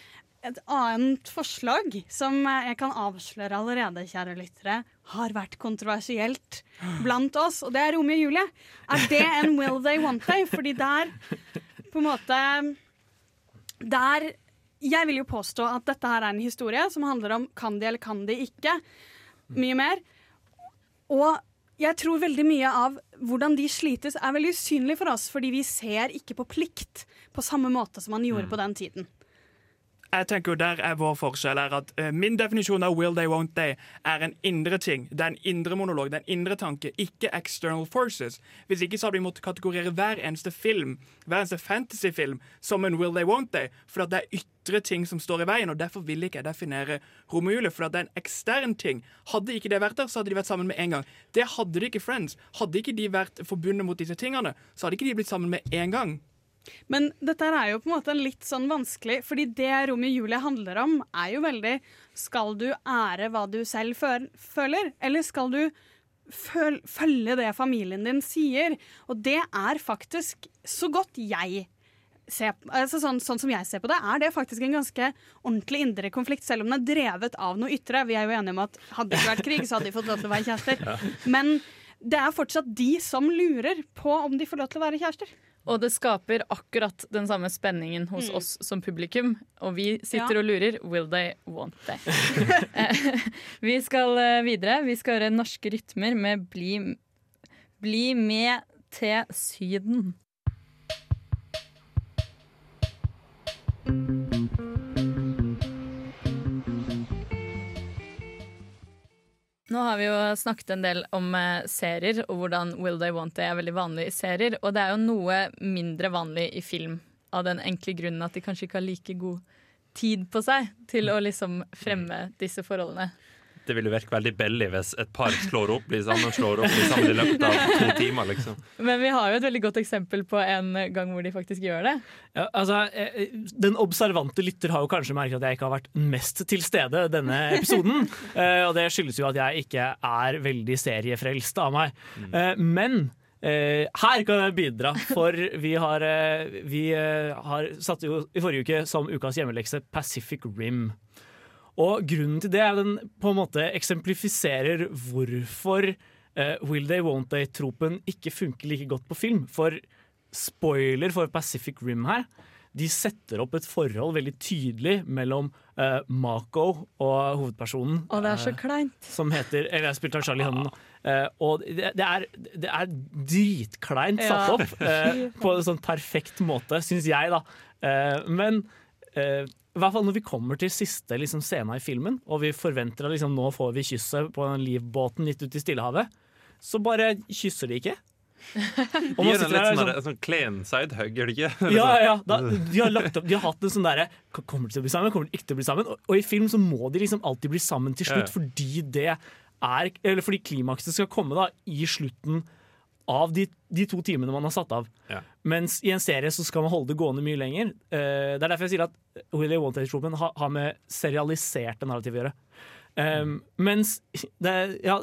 S3: et annet forslag som eh, jeg kan avsløre allerede, kjære lyttere, har vært kontroversielt blant oss, og det er Romeo og Julie. Er det en Will They Want They? Fordi der på en måte der Jeg vil jo påstå at dette her er en historie som handler om kan de eller kan de ikke. Mye mer. Og jeg tror veldig mye av hvordan de slites, er veldig usynlig for oss, fordi vi ser ikke på plikt på samme måte som man gjorde
S6: Mm.
S3: på den tiden.
S6: Jeg tenker jo Der er vår forskjell. er at uh, Min definisjon av will they, won't they er en indre ting. Det er en indre monolog, det er en indre tanke, ikke external forces. Hvis ikke så hadde vi måttet kategorere hver eneste film, hver eneste fantasyfilm som en will they, won't they. For det er ytre ting som står i veien, og derfor vil ikke jeg definere Romeo Julie. For det er en ekstern ting. Hadde ikke det vært der, så hadde de vært sammen med en gang. Det hadde de ikke Friends. Hadde ikke de vært forbundet mot disse tingene, så hadde ikke de blitt sammen med en gang.
S3: Men dette er jo på en måte litt sånn vanskelig, fordi det Romeo og Julie handler om, er jo veldig Skal du ære hva du selv føler, eller skal du føl følge det familien din sier? Og det er faktisk, så godt jeg ser, altså sånn, sånn som jeg ser på det, er det faktisk en ganske ordentlig indre konflikt, selv om den er drevet av noe ytre. Vi er jo enige om at hadde det ikke vært krig, så hadde de fått lov til å være kjærester. [laughs] Men det er fortsatt de som lurer på om de får lov til å være kjærester.
S1: Og det skaper akkurat den samme spenningen hos
S3: Mm.
S1: oss som publikum. Og vi sitter
S3: Ja.
S1: og lurer will they, want they. [laughs] Vi skal eh, videre. Vi skal høre norske rytmer med Bli, bli med til Syden. Nå har vi jo snakket en del om eh, serier, og hvordan Will They Want They er veldig vanlig i serier. Og det er jo noe mindre vanlig i film, av den enkle grunnen at de kanskje ikke har like god tid på seg til å liksom fremme disse forholdene.
S5: Det vil jo virke veldig billig hvis et par slår opp, blir sammen, slår opp, blir sammen i løpet av to timer, liksom.
S1: Men vi har jo et veldig godt eksempel på en gang hvor de faktisk gjør det.
S4: Ja, altså, eh, den observante lytter har jo kanskje merket at jeg ikke har vært mest til stede denne episoden. [laughs] Eh, og det skyldes jo at jeg ikke er veldig seriefrelst av meg. Eh, men eh, her kan jeg bidra, for vi har, eh, vi eh, har satt jo i forrige uke som ukas hjemmelekse Pacific Rim. Og grunnen til det er at den på en måte eksemplifiserer hvorfor uh, Will They Won't They-tropen ikke funker like godt på film. For spoiler for Pacific Rim her. De setter opp et forhold veldig tydelig mellom uh, Mako og hovedpersonen.
S1: Og det er så
S4: kleint.
S1: kleint.
S4: som heter Eller jeg spilte av Charlie Hunnen. Uh, og det, det, er, det er dritkleint satt opp eh, på en sånn perfekt måte, syns jeg, da. Eh, men eh, i hvert fall når vi kommer til siste liksom, scena i filmen, og vi forventer at liksom, nå får vi kysset på den livbåten litt ute i Stillehavet, så bare kysser de ikke. [laughs] Og
S5: De gjør en litt
S4: der
S5: sånn,
S4: liksom-
S5: der- sånn clean sidehug, gjør de ikke? [laughs]
S4: ja, ja, da, [laughs] de, har lagt opp, de har hatt en sånn derre Kommer de til å bli sammen? Kommer de ikke til å bli sammen? Og, og i film så må de liksom alltid bli sammen til slutt,
S5: Ja.
S4: fordi det er Eller fordi klimakset skal komme da i slutten av de, de to timene man har satt av.
S5: Ja.
S4: Mens i en serie så skal man holde det gående mye lenger. Uh, det er derfor jeg sier at Willy Wanted-tropen har, har med serialiserte narrativ å gjøre. Um, mens det, ja,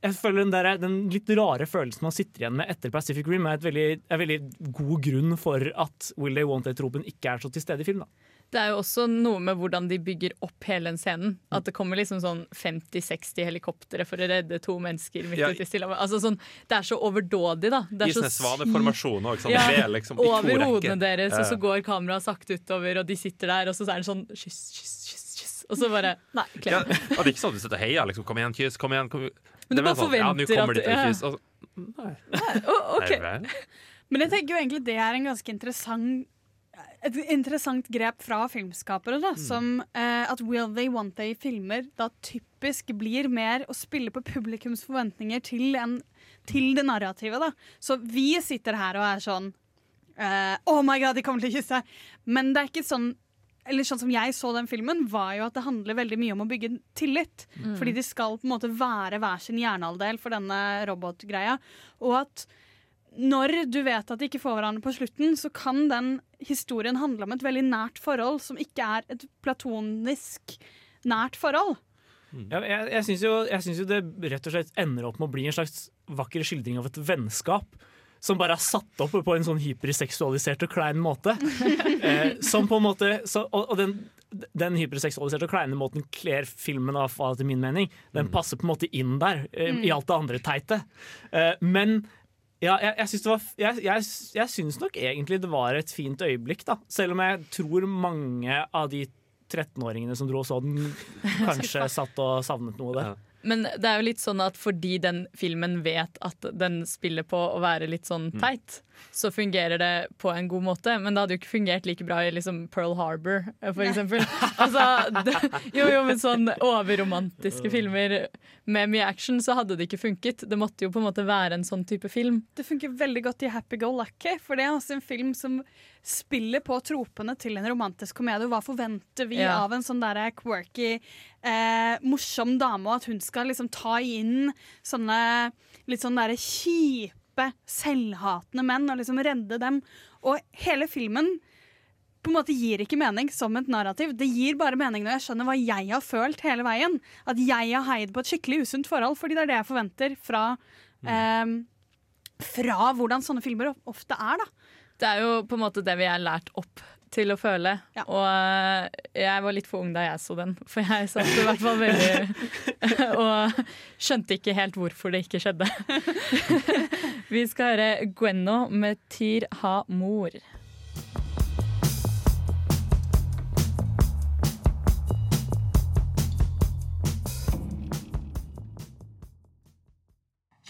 S4: jeg føler den, der, den litt rare følelsen man sitter igjen med etter Pacific Rim, er et veldig, er veldig god grunn for at Will They Want It-tropen ikke er så til stede i film. da.
S1: Det er jo også noe med hvordan de bygger opp hele den scenen. At det kommer liksom sånn 50-60 helikoptre for å redde to mennesker midt
S5: Ja.
S1: ute i Stillehavet. Altså sånn, det er så overdådig, da. Det er så
S5: svaneformasjoner òg, sånn,
S1: Ja,
S5: liksom i
S1: over hodene deres, og så går kameraet sakte utover, og de sitter der, og så er det sånn kyss, kyss, kyss, kyss. Og så bare Nei, klem.
S5: Ja, det er ikke sånn at du sitter og heier. Liksom, kom igjen, kyss, kom igjen. Kom.
S1: Men du bare
S5: sånn,
S1: forventer
S5: ja,
S1: at- ja.
S5: kyss, Og
S3: nei
S5: nei vel. [laughs]
S3: Men jeg tenker jo egentlig det er en ganske interessant et interessant grep fra filmskapere. da, Som eh, at Will They Want They-filmer da typisk blir mer å spille på publikums forventninger til, en, til det narrativet. da. Så vi sitter her og er sånn eh, Oh my god, de kommer til å kysse! Men det er ikke sånn eller sånn som jeg så den filmen, var jo at det handler veldig mye om å bygge tillit.
S1: Mm.
S3: Fordi de skal på en måte være hver sin hjernehalvdel for denne robotgreia. Og at når du vet at de ikke får hverandre på slutten, så kan den historien handle om et veldig nært forhold som ikke er et platonisk nært forhold.
S4: Ja, jeg jeg syns jo, jo det rett og slett ender opp med å bli en slags vakker skildring av et vennskap. Som bare er satt opp på en sånn hyperseksualisert og klein måte. [laughs] Eh, som på en måte så, Og, og den, den hyperseksualiserte og kleine måten kler filmen av, etter min mening. Den passer på en måte inn der, eh,
S1: Mm.
S4: i alt det andre teite. Eh, men Ja, jeg, jeg, syns det var, jeg, jeg, jeg syns nok egentlig det var et fint øyeblikk, da. Selv om jeg tror mange av de 13-åringene som dro og så den, [laughs] kanskje satt og savnet noe av det.
S1: Men det er jo litt sånn at fordi den filmen vet at den spiller på å være litt sånn teit, så fungerer det på en god måte. Men det hadde jo ikke fungert like bra i liksom Pearl Harbor, for eksempel. Altså, det, jo, jo, men sånn overromantiske filmer med mye action, så hadde det ikke funket. Det måtte jo på en måte være en sånn type film.
S3: Det funker veldig godt i Happy Go Lucky, for det er altså en film som spiller på tropene til en romantisk komedie. Hva forventer vi
S1: Ja.
S3: av en sånn der quirky, eh, morsom dame, og at hun skal liksom ta inn sånne litt sånn derre kjipe, selvhatende menn og liksom redde dem. Og hele filmen på en måte gir ikke mening som et narrativ. Det gir bare mening når jeg skjønner hva jeg har følt hele veien. At jeg har heid på et skikkelig usunt forhold, fordi det er det jeg forventer fra eh, Fra hvordan sånne filmer ofte er, da.
S1: Det er jo på en måte det vi er lært opp til å føle. Og eh, jeg var litt for ung da jeg så den, for jeg satt i hvert fall veldig [laughs] [laughs] Og skjønte ikke helt hvorfor det ikke skjedde. [laughs] Vi skal høre Gwenno med Tyr ha mor.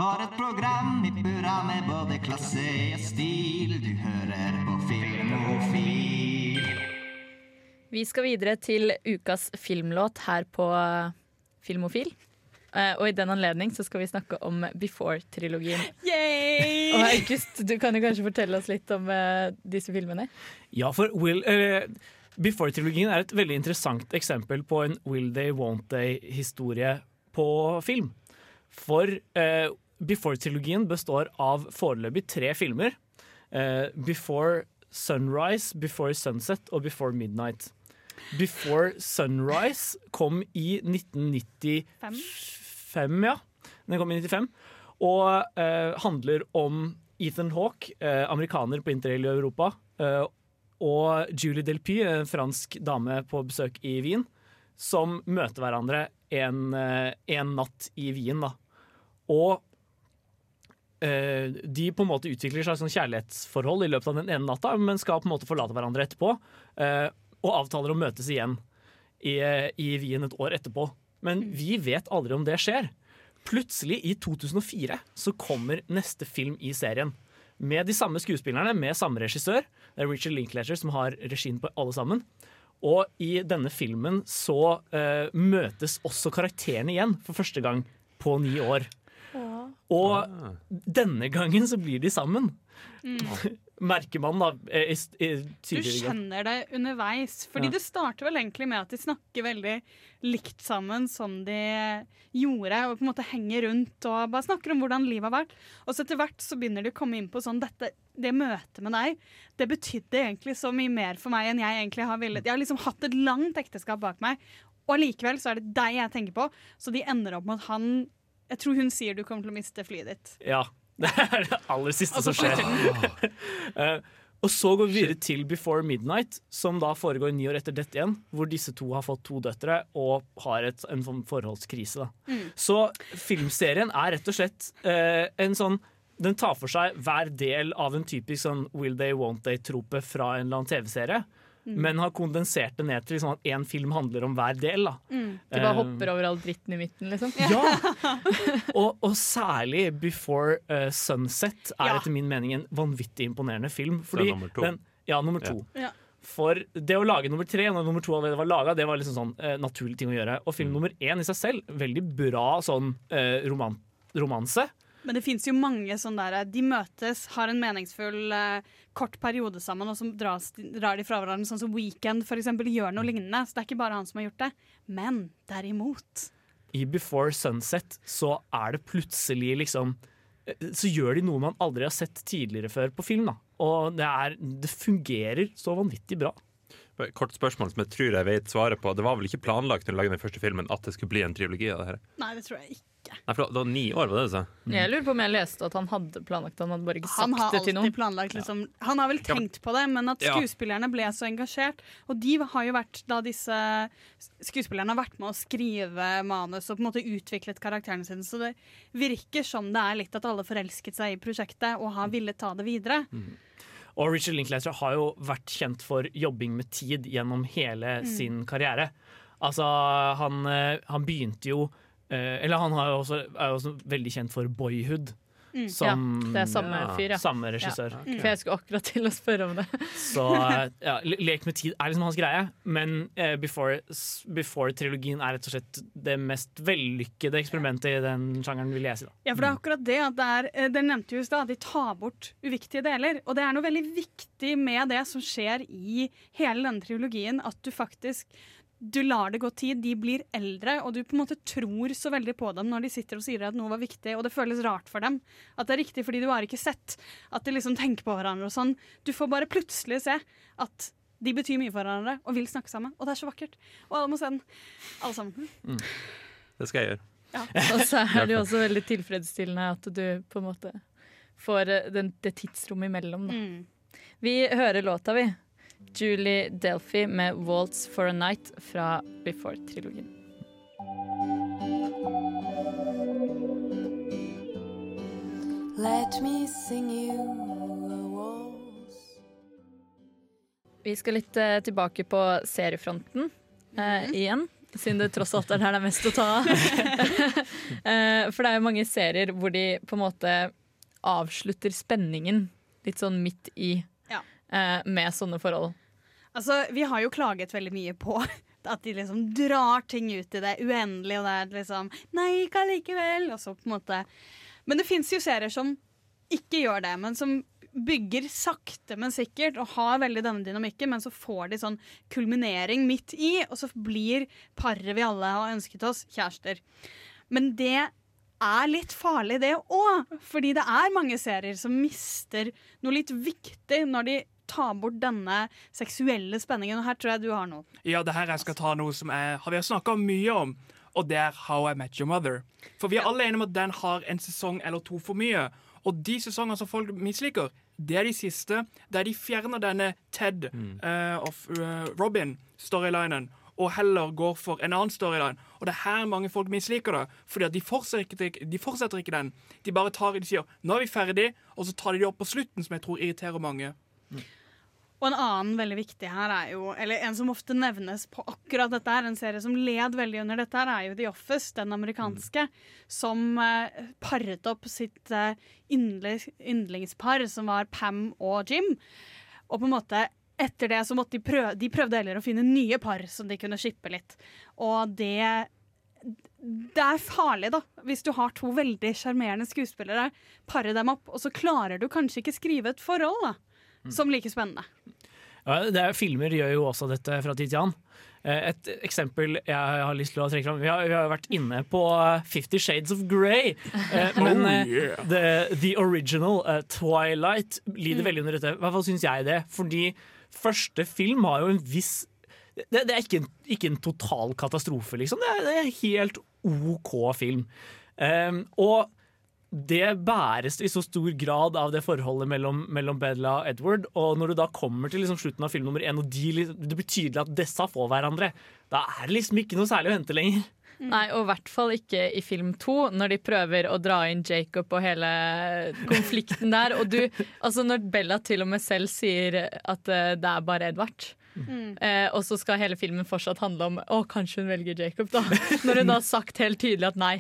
S9: For et program i burra med både klasse og stil. Du hører på Filmofil.
S1: Vi skal videre til ukas filmlåt her på Filmofil. Eh, Og i den anledning så skal vi snakke om Before-trilogien.
S3: Yay!
S1: Og August, du kan jo kanskje fortelle oss litt om eh, disse filmene?
S4: Ja, for Will, uh, Before-trilogien er et veldig interessant eksempel på en Will They, Won't They-historie på film. For uh, Before-trilogien består av foreløpig tre filmer. Uh, Before Sunrise, Before Sunset og Before Midnight. Before Sunrise kom i 1995, ja. Den kom i 95. Og eh, handler om Ethan Hawke, eh, amerikaner på interrail i Europa, eh, og Julie Delpy, en fransk dame på besøk i Wien, som møter hverandre en, eh, en natt i Wien. Da. Og eh, de på en måte utvikler seg sånn kjærlighetsforhold i løpet av den ene natta, men skal på en måte forlate hverandre etterpå. Og avtaler å møtes igjen i, i Wien et år etterpå. Men vi vet aldri om det skjer. Plutselig, i 2004, så kommer neste film i serien. Med de samme skuespillerne, med samme regissør. Det er Richard Linklater som har regien på alle sammen. Og i denne filmen så uh, møtes også karakterene igjen for første gang på ni år. Og denne gangen så blir de sammen. [laughs] Merker man da eh, i, i,
S3: Du skjønner det underveis. Fordi
S4: Ja.
S3: det starter vel egentlig med at de snakker veldig likt sammen som de gjorde, og på en måte henger rundt og bare snakker om hvordan livet har vært. Og så etter hvert så begynner de å komme inn på sånn dette, Det møtet med deg, det betydde egentlig så mye mer for meg enn jeg egentlig har villet. Jeg har liksom hatt et langt ekteskap bak meg, og allikevel så er det deg jeg tenker på. Så de ender opp med at han Jeg tror hun sier du kommer til å miste flyet ditt.
S4: Ja. Det er det aller siste som skjer. [laughs] Eh, og så går vi videre til Before Midnight, som da foregår ni år etter dette igjen. Hvor disse to har fått to døtre og har et, en forholdskrise. Da.
S10: Mm.
S4: Så filmserien er rett og slett eh, en sånn Den tar for seg hver del av en typisk sånn Will They, Won't They-trope fra en eller annen TV-serie.
S1: Mm.
S4: Men har kondensert det ned til liksom at én film handler om hver del. Da.
S1: De bare
S4: uh,
S1: hopper over all dritten i midten, liksom. [laughs]
S4: og, og særlig Before uh, Sunset er
S1: Ja.
S4: etter min mening en vanvittig imponerende film.
S5: Er nummer to.
S4: Den, ja, nummer to.
S3: Ja.
S4: For det å lage nummer tre når nummer to allerede var laga, det var liksom sånn uh, naturlig ting å gjøre. Og film nummer én i seg selv, veldig bra sånn roman romanse.
S3: Men det fins jo mange sånne der De møtes, har en meningsfull eh, kort periode sammen, og så dras, drar de fra hverandre. Sånn som Weekend for eksempel, gjør noe lignende. Så det er ikke bare han som har gjort det. Men derimot
S4: I Before Sunset så er det plutselig liksom eh, Så gjør de noe man aldri har sett tidligere før på film. da Og det, er, det fungerer så vanvittig bra.
S5: Kort spørsmål som jeg tror jeg vet svaret på. Det var vel ikke planlagt når du lagde den første filmen at det skulle bli en trilogi av det her?
S3: Nei, det tror jeg ikke.
S5: Nei, for det var ni år, var det du sa?
S1: Jeg lurer på om jeg leste at han hadde planlagt det, han hadde bare ikke
S3: Han
S1: sagt det til noen.
S3: alltid planlagt liksom, Han har vel tenkt på det, men at
S1: Ja.
S3: skuespillerne ble så engasjert. Og de har jo vært da disse skuespillerne har vært med å skrive manus og på en måte utviklet karakterene sine. Så det virker som det er litt at alle forelsket seg i prosjektet og har villet ta det videre.
S4: Og Richard Linklater har jo vært kjent for jobbing med tid gjennom hele
S3: Mm.
S4: sin karriere. Altså, han, eh, han begynte jo eh, Eller han har jo også, er også veldig kjent for Boyhood.
S1: Mm.
S4: Som,
S1: ja, det er samme fyr, ja.
S4: Samme regissør.
S1: Ja. For jeg skulle akkurat til å spørre om det.
S4: Så eh, ja, Lek med tid er liksom hans greie, men uh, Before-trilogien Before-trilogien er rett og slett det mest vellykkede eksperimentet i den sjangeren, vil jeg si. da.
S3: Ja, for det er akkurat det at det er, eh, Dere nevnte jo i stad de tar bort uviktige deler. Og det er noe veldig viktig med det som skjer i hele denne trilogien. At du faktisk du lar det gå tid, de blir eldre, og du på en måte tror så veldig på dem når de sitter og sier at noe var viktig, og det føles rart for dem. At det er riktig fordi du har ikke sett at de liksom tenker på hverandre og sånn. Du får bare plutselig se at de betyr mye for hverandre og vil snakke sammen. Og det er så vakkert. Og alle må se den. Alle sammen.
S5: Det skal jeg gjøre. [laughs]
S1: Og så er det jo også veldig tilfredsstillende at du på en måte får eh, den, det tidsrommet imellom. Da.
S3: Mm.
S1: Vi hører låta, vi. Julie Delphi med 'Waltz for a Night' fra Before-trilogien.
S8: Let me sing you.
S1: Vi skal litt eh, tilbake på seriefronten eh, igjen. Siden det tross alt er der det er mest å ta av. [laughs] Eh, For det er jo mange serier hvor de på en måte avslutter spenningen litt sånn midt i. eh, med sånne forhold.
S3: Altså, Vi har jo klaget veldig mye på [laughs] at de liksom drar ting ut i det uendelige, og det er liksom Nei, ikke allikevel. Og så på en måte Men det fins jo serier som ikke gjør det, men som bygger sakte, men sikkert, og har veldig denne dynamikken, men så får de sånn kulminering midt i, og så blir paret vi alle har ønsket oss, kjærester. Men det er litt farlig, det òg. Fordi det er mange serier som mister noe litt viktig når de tar bort denne seksuelle spenningen. Og her tror jeg du har noe.
S6: Ja, det her jeg skal ta noe som jeg, har vi har snakka mye om, og det er How I Met Your Mother. For vi er alle enige om at den har en sesong eller to for mye. Og de sesongene som folk misliker, det er de siste, der de fjerner denne Ted eh, of uh, Robin-storylinen. Og heller går for en annen storyline. Og det er her mange folk misliker det. Fordi at de fortsetter, ikke, de fortsetter ikke den. De bare tar de sier 'nå er vi ferdig', og så tar de det opp på slutten, som jeg tror irriterer mange.
S3: Og en annen veldig viktig her er jo Eller en som ofte nevnes på akkurat dette her, en serie som led veldig under dette her, er jo The Office, den amerikanske, som eh, paret opp sitt eh, yndlingspar, som var Pam og Jim. Og på en måte etter det så måtte de prøve De prøvde heller å finne nye par som de kunne shippe litt. Og det det er farlig, da. Hvis du har to veldig sjarmerende skuespillere, pare dem opp, og så klarer du kanskje ikke skrive et forhold da, som like spennende.
S4: Ja, det er, filmer gjør jo også dette fra tid til annen. Eh, Et eksempel jeg har lyst til å trekke fram Vi har, vi har vært inne på eh, Fifty Shades of Grey. Eh, [laughs] Men
S6: Oh, yeah.
S4: the, the original uh, Twilight lider
S6: Mm.
S4: veldig under dette. I hvert fall syns jeg det. Fordi første film har jo en viss Det, det er ikke en, ikke en total katastrofe, liksom. Det er, det er helt OK film. Um, og det bæres i så stor grad av det forholdet mellom, mellom Bella og Edward. Og når du da kommer til liksom slutten av film nummer én, og de, det blir tydelig at disse får hverandre, da er det liksom ikke noe særlig å hente lenger.
S1: Nei, og i hvert fall ikke i film to, når de prøver å dra inn Jacob og hele konflikten der. Og du, altså når Bella til og med selv sier at eh, det er bare Edvard.
S3: Mm.
S1: Eh, og så skal hele filmen fortsatt handle om Å, kanskje hun velger Jacob, da. [laughs] Når hun har sagt helt tydelig at nei.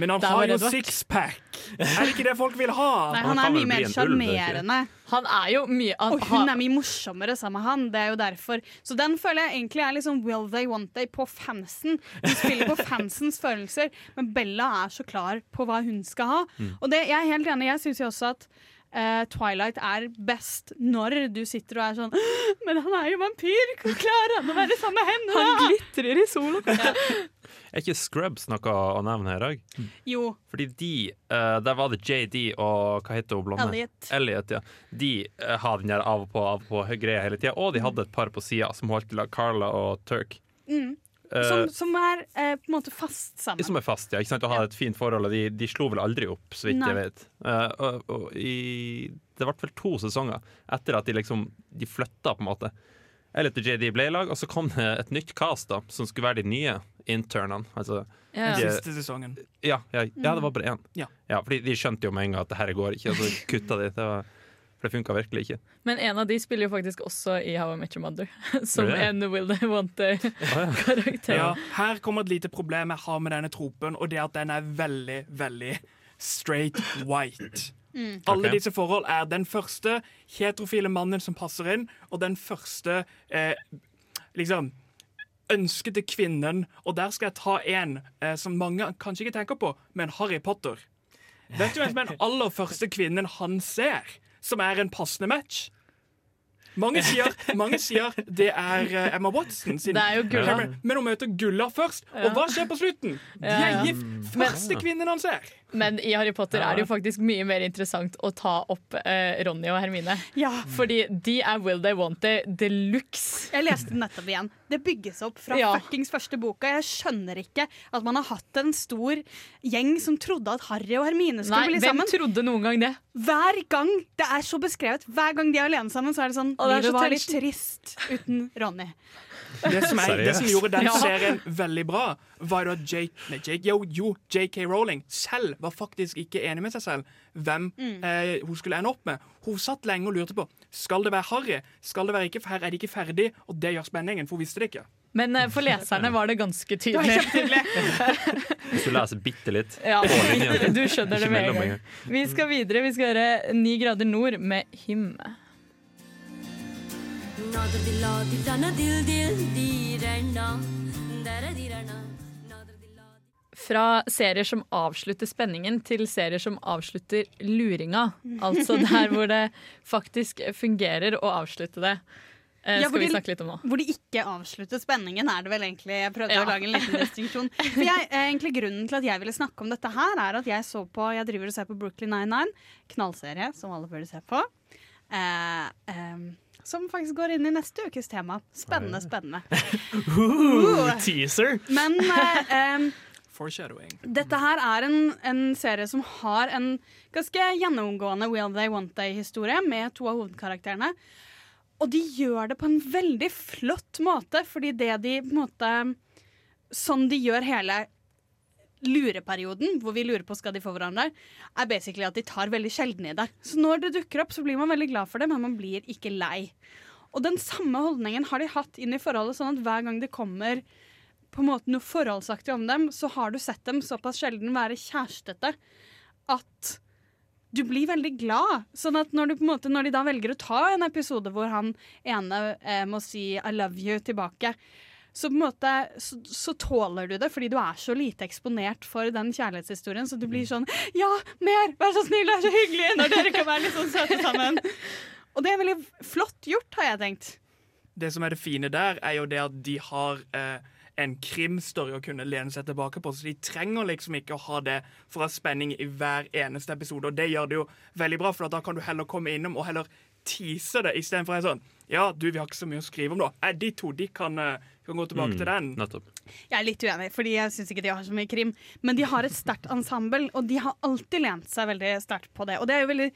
S6: Men han har jo sixpack! Er det ikke det folk vil ha?
S3: Nei, han er mye mer sjarmerende.
S1: Han er jo mye
S3: Og hun er mye morsommere sammen med han. Det er jo derfor Så den føler jeg egentlig er liksom Will They Want They på fansen. Hun spiller på fansens følelser, men Bella er så klar på hva hun skal ha.
S10: Mm.
S3: Og det, jeg er helt enig, jeg syns jo også at eh, Twilight er best når du sitter og er sånn [gasps] Men han er jo vampyr! Hvordan klarer han å være sammen med henne?
S1: Han glitrer i sola. [laughs]
S5: Er ikke Scrubs noe å nevne her òg?
S3: Jo.
S5: Fordi de uh, Der var det JD og hva heter hun blonde?
S3: Elliot.
S5: Elliot, ja. De uh, har den der av og på, av og på greia hele tida. Og de hadde et par på sida som holdt til Carla og Turk.
S3: Mm.
S5: Eh,
S3: Som, som er eh, på en måte fast sammen.
S5: som er fast, ja. Ikke sant? Og har et fint forhold, og de, de slo vel aldri opp, så vidt
S3: Nei.
S5: jeg vet. Eh, og, og i, det ble vel to sesonger etter at de liksom De flytta, på en måte. Eller til JD ble lag, og så kom det et nytt cast da som skulle være de nye internene. Altså,
S6: Den
S5: de-
S6: siste sesongen.
S5: ja, ja, ja, det var bare én.
S6: Ja.
S5: fordi de skjønte jo med en gang at det her går ikke, og så kutta de. Det var, for det funka virkelig ikke.
S1: Men en av de spiller jo faktisk også i How I Met Your Mother. [laughs] Som
S5: det?
S1: en Will They Want They-karakter.
S6: Ja, her kommer et lite problem jeg har med denne tropen, og det er at den er veldig, veldig straight white.
S1: Mm.
S6: Alle
S1: okay.
S6: disse forhold er den første heterofile mannen som passer inn, og den første eh, liksom ønskede kvinnen. Og der skal jeg ta en eh, som mange kanskje ikke tenker på, men Harry Potter. Vet du hvem som er den [laughs] aller første kvinnen han ser, som er en passende match? Mange sier, mange sier det er eh, Emma Watson. Sin
S1: Det er jo Gulla.
S6: Men, men hun møter Gulla først. Og hva skjer på slutten? De er gift. Første kvinnen han ser.
S1: Men i Harry Potter er det jo faktisk mye mer interessant å ta opp eh, Ronny og Hermine. Fordi de er Will They Want They de luxe.
S3: Jeg leste den nettopp igjen. Det bygges opp fra
S1: Ja.
S3: fuckings første boka. Jeg skjønner ikke at man har hatt en stor gjeng som trodde at Harry og Hermine skulle
S1: Nei,
S3: bli
S1: hvem trodde noen gang det?
S3: Hver gang det er så beskrevet, hver gang de er alene sammen, så er det sånn Livet var litt trist uten Ronny.
S6: Det som, er, det som gjorde den
S3: Ja.
S6: serien veldig bra, var at Jake, nei, Jake, jo, jo, JK Rowling selv var faktisk ikke enig med seg selv hvem
S3: Mm.
S6: eh, hun skulle ende opp med. Hun satt lenge og lurte på Skal det være Harry. Skal det være ikke, for Her er de ikke ferdig, og det gjør spenningen, for hun visste det ikke.
S1: Men eh, for leserne var det ganske
S3: Det
S1: tydelig. [laughs]
S5: Hvis du leser bitte litt
S1: Ja, du skjønner det med en gang. Vi skal videre. Vi skal høre Ni grader nord med Hym. Fra serier som avslutter spenningen, til serier som avslutter luringa. Altså der hvor det faktisk fungerer å avslutte det. Eh,
S3: Ja,
S1: skal vi snakke litt om nå.
S3: Hvor de ikke avslutter spenningen, er det vel egentlig. Jeg prøvde
S1: Ja.
S3: å lage en liten distinksjon. For jeg, eh, egentlig Grunnen til at jeg ville snakke om dette her, er at jeg så på Jeg driver og ser på Brooklyn 99, knallserie som alle burde se på. Eh, em, som faktisk går inn i neste ukes tema. Spennende, spennende. [laughs]
S4: Ooh, teaser!
S3: Men eh, [laughs]
S6: Foreshadowing.
S3: dette her er en, en serie som har en ganske gjennomgående Will They Want They-historie med to av hovedkarakterene. Og de gjør det på en veldig flott måte, fordi det de på en måte Sånn de gjør hele lureperioden, hvor vi lurer på skal de få hverandre, er basically at de tar veldig sjelden i det. Så når det dukker opp, så blir man veldig glad for det, men man blir ikke lei. Og den samme holdningen har de hatt inn i forholdet, sånn at hver gang det kommer på en måte noe forholdsaktig om dem, så har du sett dem såpass sjelden være kjærestete at du blir veldig glad. Sånn at når, måte, når de da velger å ta en episode hvor han ene eh, må si 'I love you' tilbake, så på en måte så, så tåler du det, fordi du er så lite eksponert for den kjærlighetshistorien. Så du blir sånn 'Ja, mer! Vær så snill, det er så hyggelig!' Når dere kan være litt sånn søte sammen. [laughs] Og det er veldig flott gjort, har jeg tenkt.
S6: Det som er det fine der, er jo det at de har eh, en krimstory å kunne lene seg tilbake på. Så de trenger liksom ikke å ha det for å ha spenning i hver eneste episode. Og det gjør det jo veldig bra, for da kan du heller komme innom og heller tease det istedenfor en sånn Ja, du, vi har ikke så mye å skrive om nå. Eh, de to de kan, eh, kan gå tilbake til den.
S5: Nettopp.
S3: Jeg er litt uenig, fordi jeg syns ikke de har så mye krim. Men de har et sterkt ensemble, og de har alltid lent seg veldig sterkt på det. Og det er jo veldig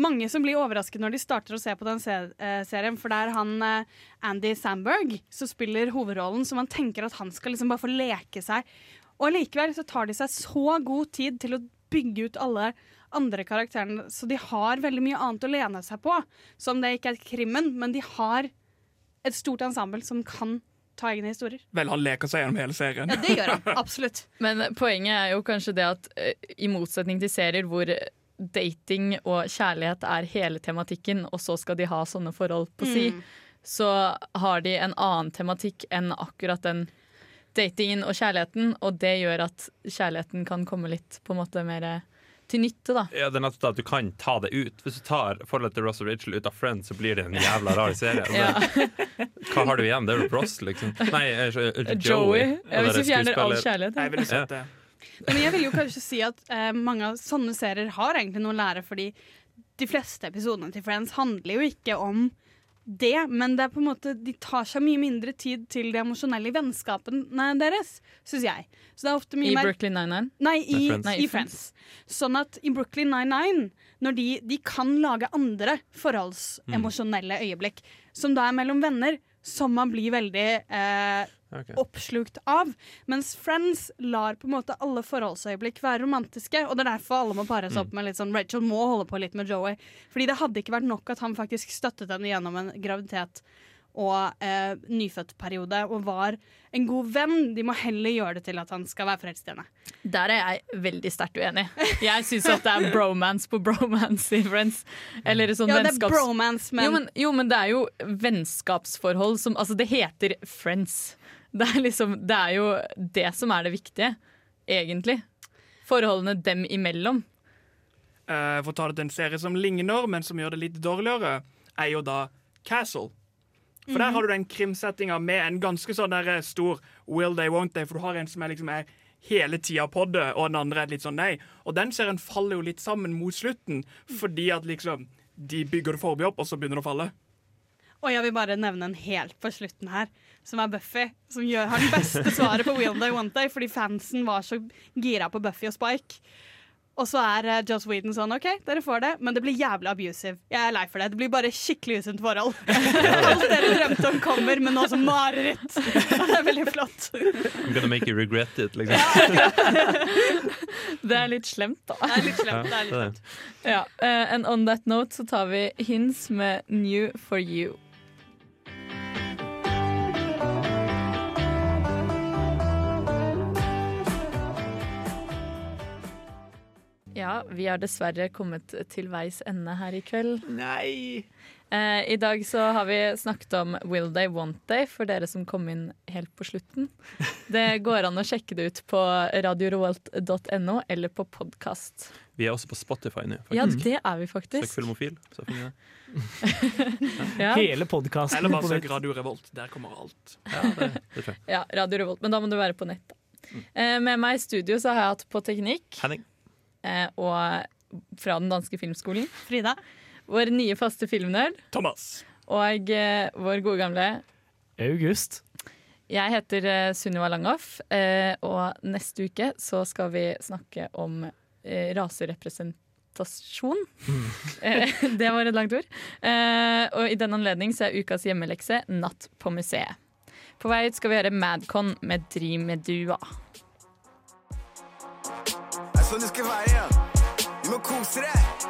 S3: mange som blir overrasket når de starter å se på den eh, serien, for det er han eh, Andy Samberg som spiller hovedrollen, så man tenker at han skal liksom bare få leke seg. Og likevel så tar de seg så god tid til å bygge ut alle andre karakterene, så de har veldig mye annet å lene seg på. Som det ikke er krimmen, men de har et stort ensemble som kan ta egne historier.
S6: Vel, han leker seg gjennom hele serien.
S3: Ja, det gjør han. Absolutt. [laughs]
S1: Men poenget er jo kanskje det at eh, i motsetning til serier hvor dating og kjærlighet er hele tematikken, og så skal de ha sånne forhold på si,
S3: Mm.
S1: så har de en annen tematikk enn akkurat den datingen og kjærligheten, og det gjør at kjærligheten kan komme litt på en måte mer til nytte, da.
S5: Ja, det er nettopp det at du kan ta det ut. Hvis du tar forholdet til Russell Rachel ut av Friends, så blir det en jævla rar serie.
S1: Ja.
S5: Hva har du igjen? Det er jo Ross, liksom. Nei, eh, Joey.
S1: Joey. Ja, hvis du fjerner all kjærlighet.
S6: Jeg ville sett
S5: Ja.
S6: det.
S3: Men jeg vil jo kanskje si at eh, mange av sånne serier har egentlig noe å lære, fordi de fleste episodene til Friends handler jo ikke om det, men det er på en måte, de tar seg mye mindre tid til det emosjonelle i vennskapene deres, syns jeg. Så det er ofte mye
S1: I
S3: mer
S1: Brooklyn Nine-Nine?
S3: Nei, i,
S1: Friends. Nei, i
S3: i Friends. Sånn at i Brooklyn Nine-Nine, når de, de kan lage andre forholdsemosjonelle øyeblikk, som da er mellom venner, som man blir veldig eh,
S5: Ok.
S3: oppslukt av. Mens Friends lar på en måte alle forholdsøyeblikk være romantiske, og det er derfor alle må pare seg opp med litt sånn Rachel må holde på litt med Joey. Fordi det hadde ikke vært nok at han faktisk støttet henne gjennom en graviditet og eh, nyfødtperiode og var en god venn. De må heller gjøre det til at han skal være forelsket i henne.
S1: Der er jeg veldig sterkt uenig. Jeg syns at det er bromance på bromance i Friends. Eller sånn
S3: Ja, det er
S1: vennskaps...
S3: bromance, men-
S1: jo, men Jo, men det er jo vennskapsforhold som Altså, det heter Friends. Det er liksom Det er jo det som er det viktige, egentlig. Forholdene dem imellom.
S6: Uh, for å ta det til en serie som ligner, men som gjør det litt dårligere, er jo da Castle. For der
S1: Mhm.
S6: har du den krimsettinga med en ganske sånn der stor will they, won't they, for du har en som er liksom er hele tida på det, og den andre er litt sånn nei. Og den serien faller jo litt sammen mot slutten, fordi at liksom de bygger det forbi opp, og så begynner det å falle.
S3: Og jeg vil bare nevne en helt på slutten her, som er Buffy. Som gjør, har det beste svaret på Will Day Want Day, fordi fansen var så gira på Buffy og Spike. Og så er uh, Joss Whedon sånn OK, dere får det, men det blir jævlig abusive. Jeg er lei for det. Det blir bare skikkelig usunt forhold. [laughs] Alt dere drømte om kommer, men nå som mareritt. [laughs] det er veldig flott.
S5: I'm gonna make you regret it, liksom. [laughs]
S1: Det er litt slemt, da.
S3: Det er litt slemt. Det er litt slemt.
S1: Ja, uh, and on that note så tar vi Hints med New for you. Ja, vi har dessverre kommet til veis ende her i kveld.
S6: Nei!
S1: Eh, I dag så har vi snakket om Will They Want They, for dere som kom inn helt på slutten. Det går an å sjekke det ut på radiorevolt.no eller på podkast.
S5: Vi er også på Spotify nå. faktisk.
S1: Ja, det er vi faktisk. Søk.
S5: Filmofil, så finner jeg det. [laughs]
S1: Ja.
S4: Hele podkasten.
S6: Eller bare søk Radio Revolt. Der kommer alt.
S5: Ja, det, det tror jeg.
S1: Ja, Radio Revolt, men da må du være på nett. da. Eh, med meg i studio så har jeg hatt på teknikk
S5: Henning.
S1: Eh, og fra den danske filmskolen.
S3: Frida.
S1: Vår nye faste filmnerd.
S6: Thomas.
S1: Og eh, vår gode gamle
S4: August.
S1: Jeg heter eh, Sunniva Langhoff, eh, og neste uke så skal vi snakke om eh, raserepresentasjon. Eh, [laughs] det var et langt ord. Eh, og i den anledning så er ukas hjemmelekse Natt på museet. På vei ut skal vi høre Madcon med dua.
S10: Det er sånn det skal være. Du må kose deg.